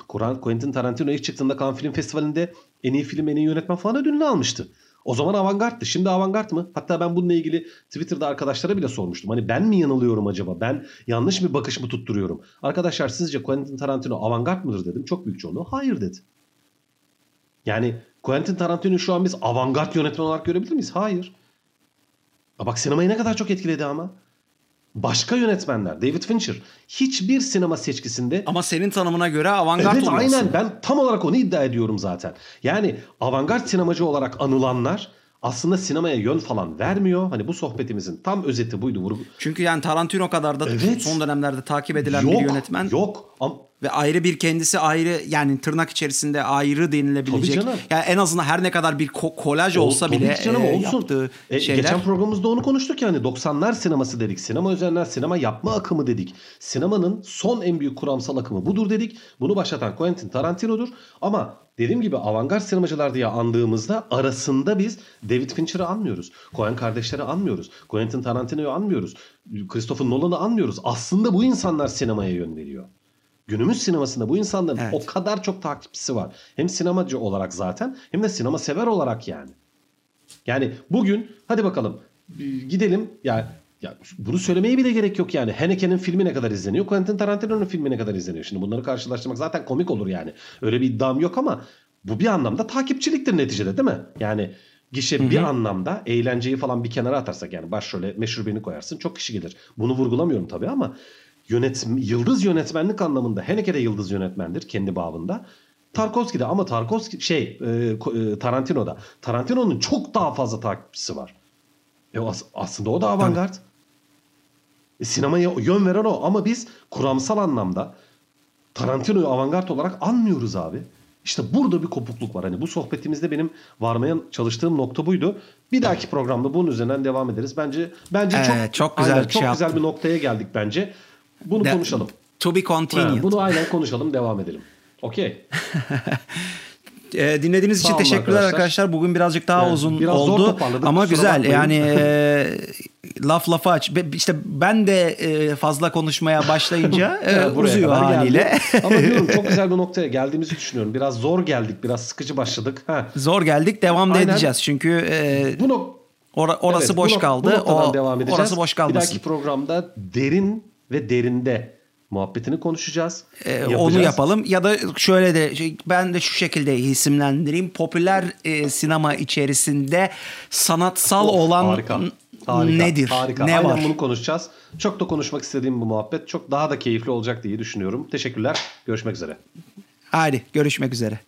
Quentin Tarantino ilk çıktığında Cannes Film Festivali'nde en iyi film, en iyi yönetmen falan ödülünü almıştı. O zaman avantgardtı. Şimdi avantgard mı? Hatta ben bununla ilgili Twitter'da arkadaşlara bile sormuştum. Hani ben mi yanılıyorum acaba? Ben yanlış bir bakış mı tutturuyorum? Arkadaşlar sizce Quentin Tarantino avantgard mıdır dedim. Çok büyük çoğunluğu hayır dedi. Yani Quentin Tarantino şu an biz avantgard yönetmen olarak görebilir miyiz? Hayır. Aa, Bak sinemayı ne kadar çok etkiledi ama. Başka yönetmenler, David Fincher hiçbir sinema seçkisinde ama senin tanımına göre avantgard Evet oluyorsun. aynen ben tam olarak onu iddia ediyorum zaten. Yani avantgard sinemacı olarak anılanlar aslında sinemaya yön falan vermiyor. Hani bu sohbetimizin tam özeti buydu. Vurgu- Çünkü yani Tarantino kadar da Evet. son dönemlerde takip edilen yok, bir yönetmen Yok. Am- ve ayrı bir kendisi ayrı yani tırnak içerisinde ayrı denilebilecek. Tabii canım. Yani en azından her ne kadar bir ko- kolaj O- olsa bile canım, e, olsun. yaptığı E, şeyler. Geçen programımızda onu konuştuk yani 90'lar sineması dedik. Sinema üzerinden sinema yapma akımı dedik. Sinemanın son en büyük kuramsal akımı budur dedik. Bunu başlatan Quentin Tarantino'dur. Ama dediğim gibi avantgard sinemacılar diye andığımızda arasında biz David Fincher'ı anmıyoruz. Coen kardeşleri anmıyoruz. Quentin Tarantino'yu anmıyoruz. Christopher Nolan'ı anmıyoruz. Aslında bu insanlar sinemaya yön veriyor. Günümüz sinemasında bu insanların Evet. o kadar çok takipçisi var. Hem sinemacı olarak zaten hem de sinema sever olarak yani. Yani bugün hadi bakalım gidelim ya ya bunu söylemeye bile gerek yok yani. Haneke'nin filmi ne kadar izleniyor? Quentin Tarantino'nun filmi ne kadar izleniyor? Şimdi bunları karşılaştırmak zaten komik olur yani. Öyle bir iddiam yok ama bu bir anlamda takipçiliktir neticede değil mi? Yani gişe bir anlamda eğlenceyi falan bir kenara atarsak yani başrole meşhur birini koyarsın çok kişi gelir. Bunu vurgulamıyorum tabii ama yönet yıldız yönetmenlik anlamında Haneke de yıldız yönetmendir kendi babında. Tarkovski'de ama Tarkovski şey e, e, Tarantino'da. Tarantino'nun çok daha fazla takipçisi var. E, as- aslında o da avantgard. E, sinemaya yön veren o ama biz kuramsal anlamda Tarantino'yu avantgard olarak anmıyoruz abi. İşte burada bir kopukluk var. Hani bu sohbetimizde benim varmaya çalıştığım nokta buydu. Bir dahaki programda bunun üzerinden devam ederiz. Bence bence çok Evet, çok güzel aynen, bir çok şey güzel yaptın. bir noktaya geldik bence. Bunu De- konuşalım. To be Ha, continued. bunu aynen konuşalım, devam edelim. Okey. E, dinlediğiniz Sağ için teşekkürler arkadaşlar. arkadaşlar. Bugün birazcık daha Evet, uzun biraz oldu ama kusura güzel. bakmayın. Yani e, laf lafa aç. Be- İşte ben de e, fazla konuşmaya başlayınca e, Evet, uzuyor haliyle. Ama diyorum çok güzel bir noktaya geldiğimizi düşünüyorum. Biraz zor geldik, biraz sıkıcı başladık. Ha. Zor geldik. Devam da edeceğiz. Çünkü e, Bu nok- ora- orası Evet, boş bu kaldı. Bu O, devam edeceğiz. orası boş Bir kalmasın. dahaki programda derin ve derinde muhabbetini konuşacağız. Ee, Yapacağız. onu yapalım ya da şöyle de şey, ben de şu şekilde isimlendireyim. Popüler e, sinema içerisinde sanatsal Of, olan harika. Harika, nedir? Harika. Ne Aynen var? bunu konuşacağız. Çok da konuşmak istediğim bu muhabbet çok daha da keyifli olacak diye düşünüyorum. Teşekkürler. Görüşmek üzere. Hadi görüşmek üzere.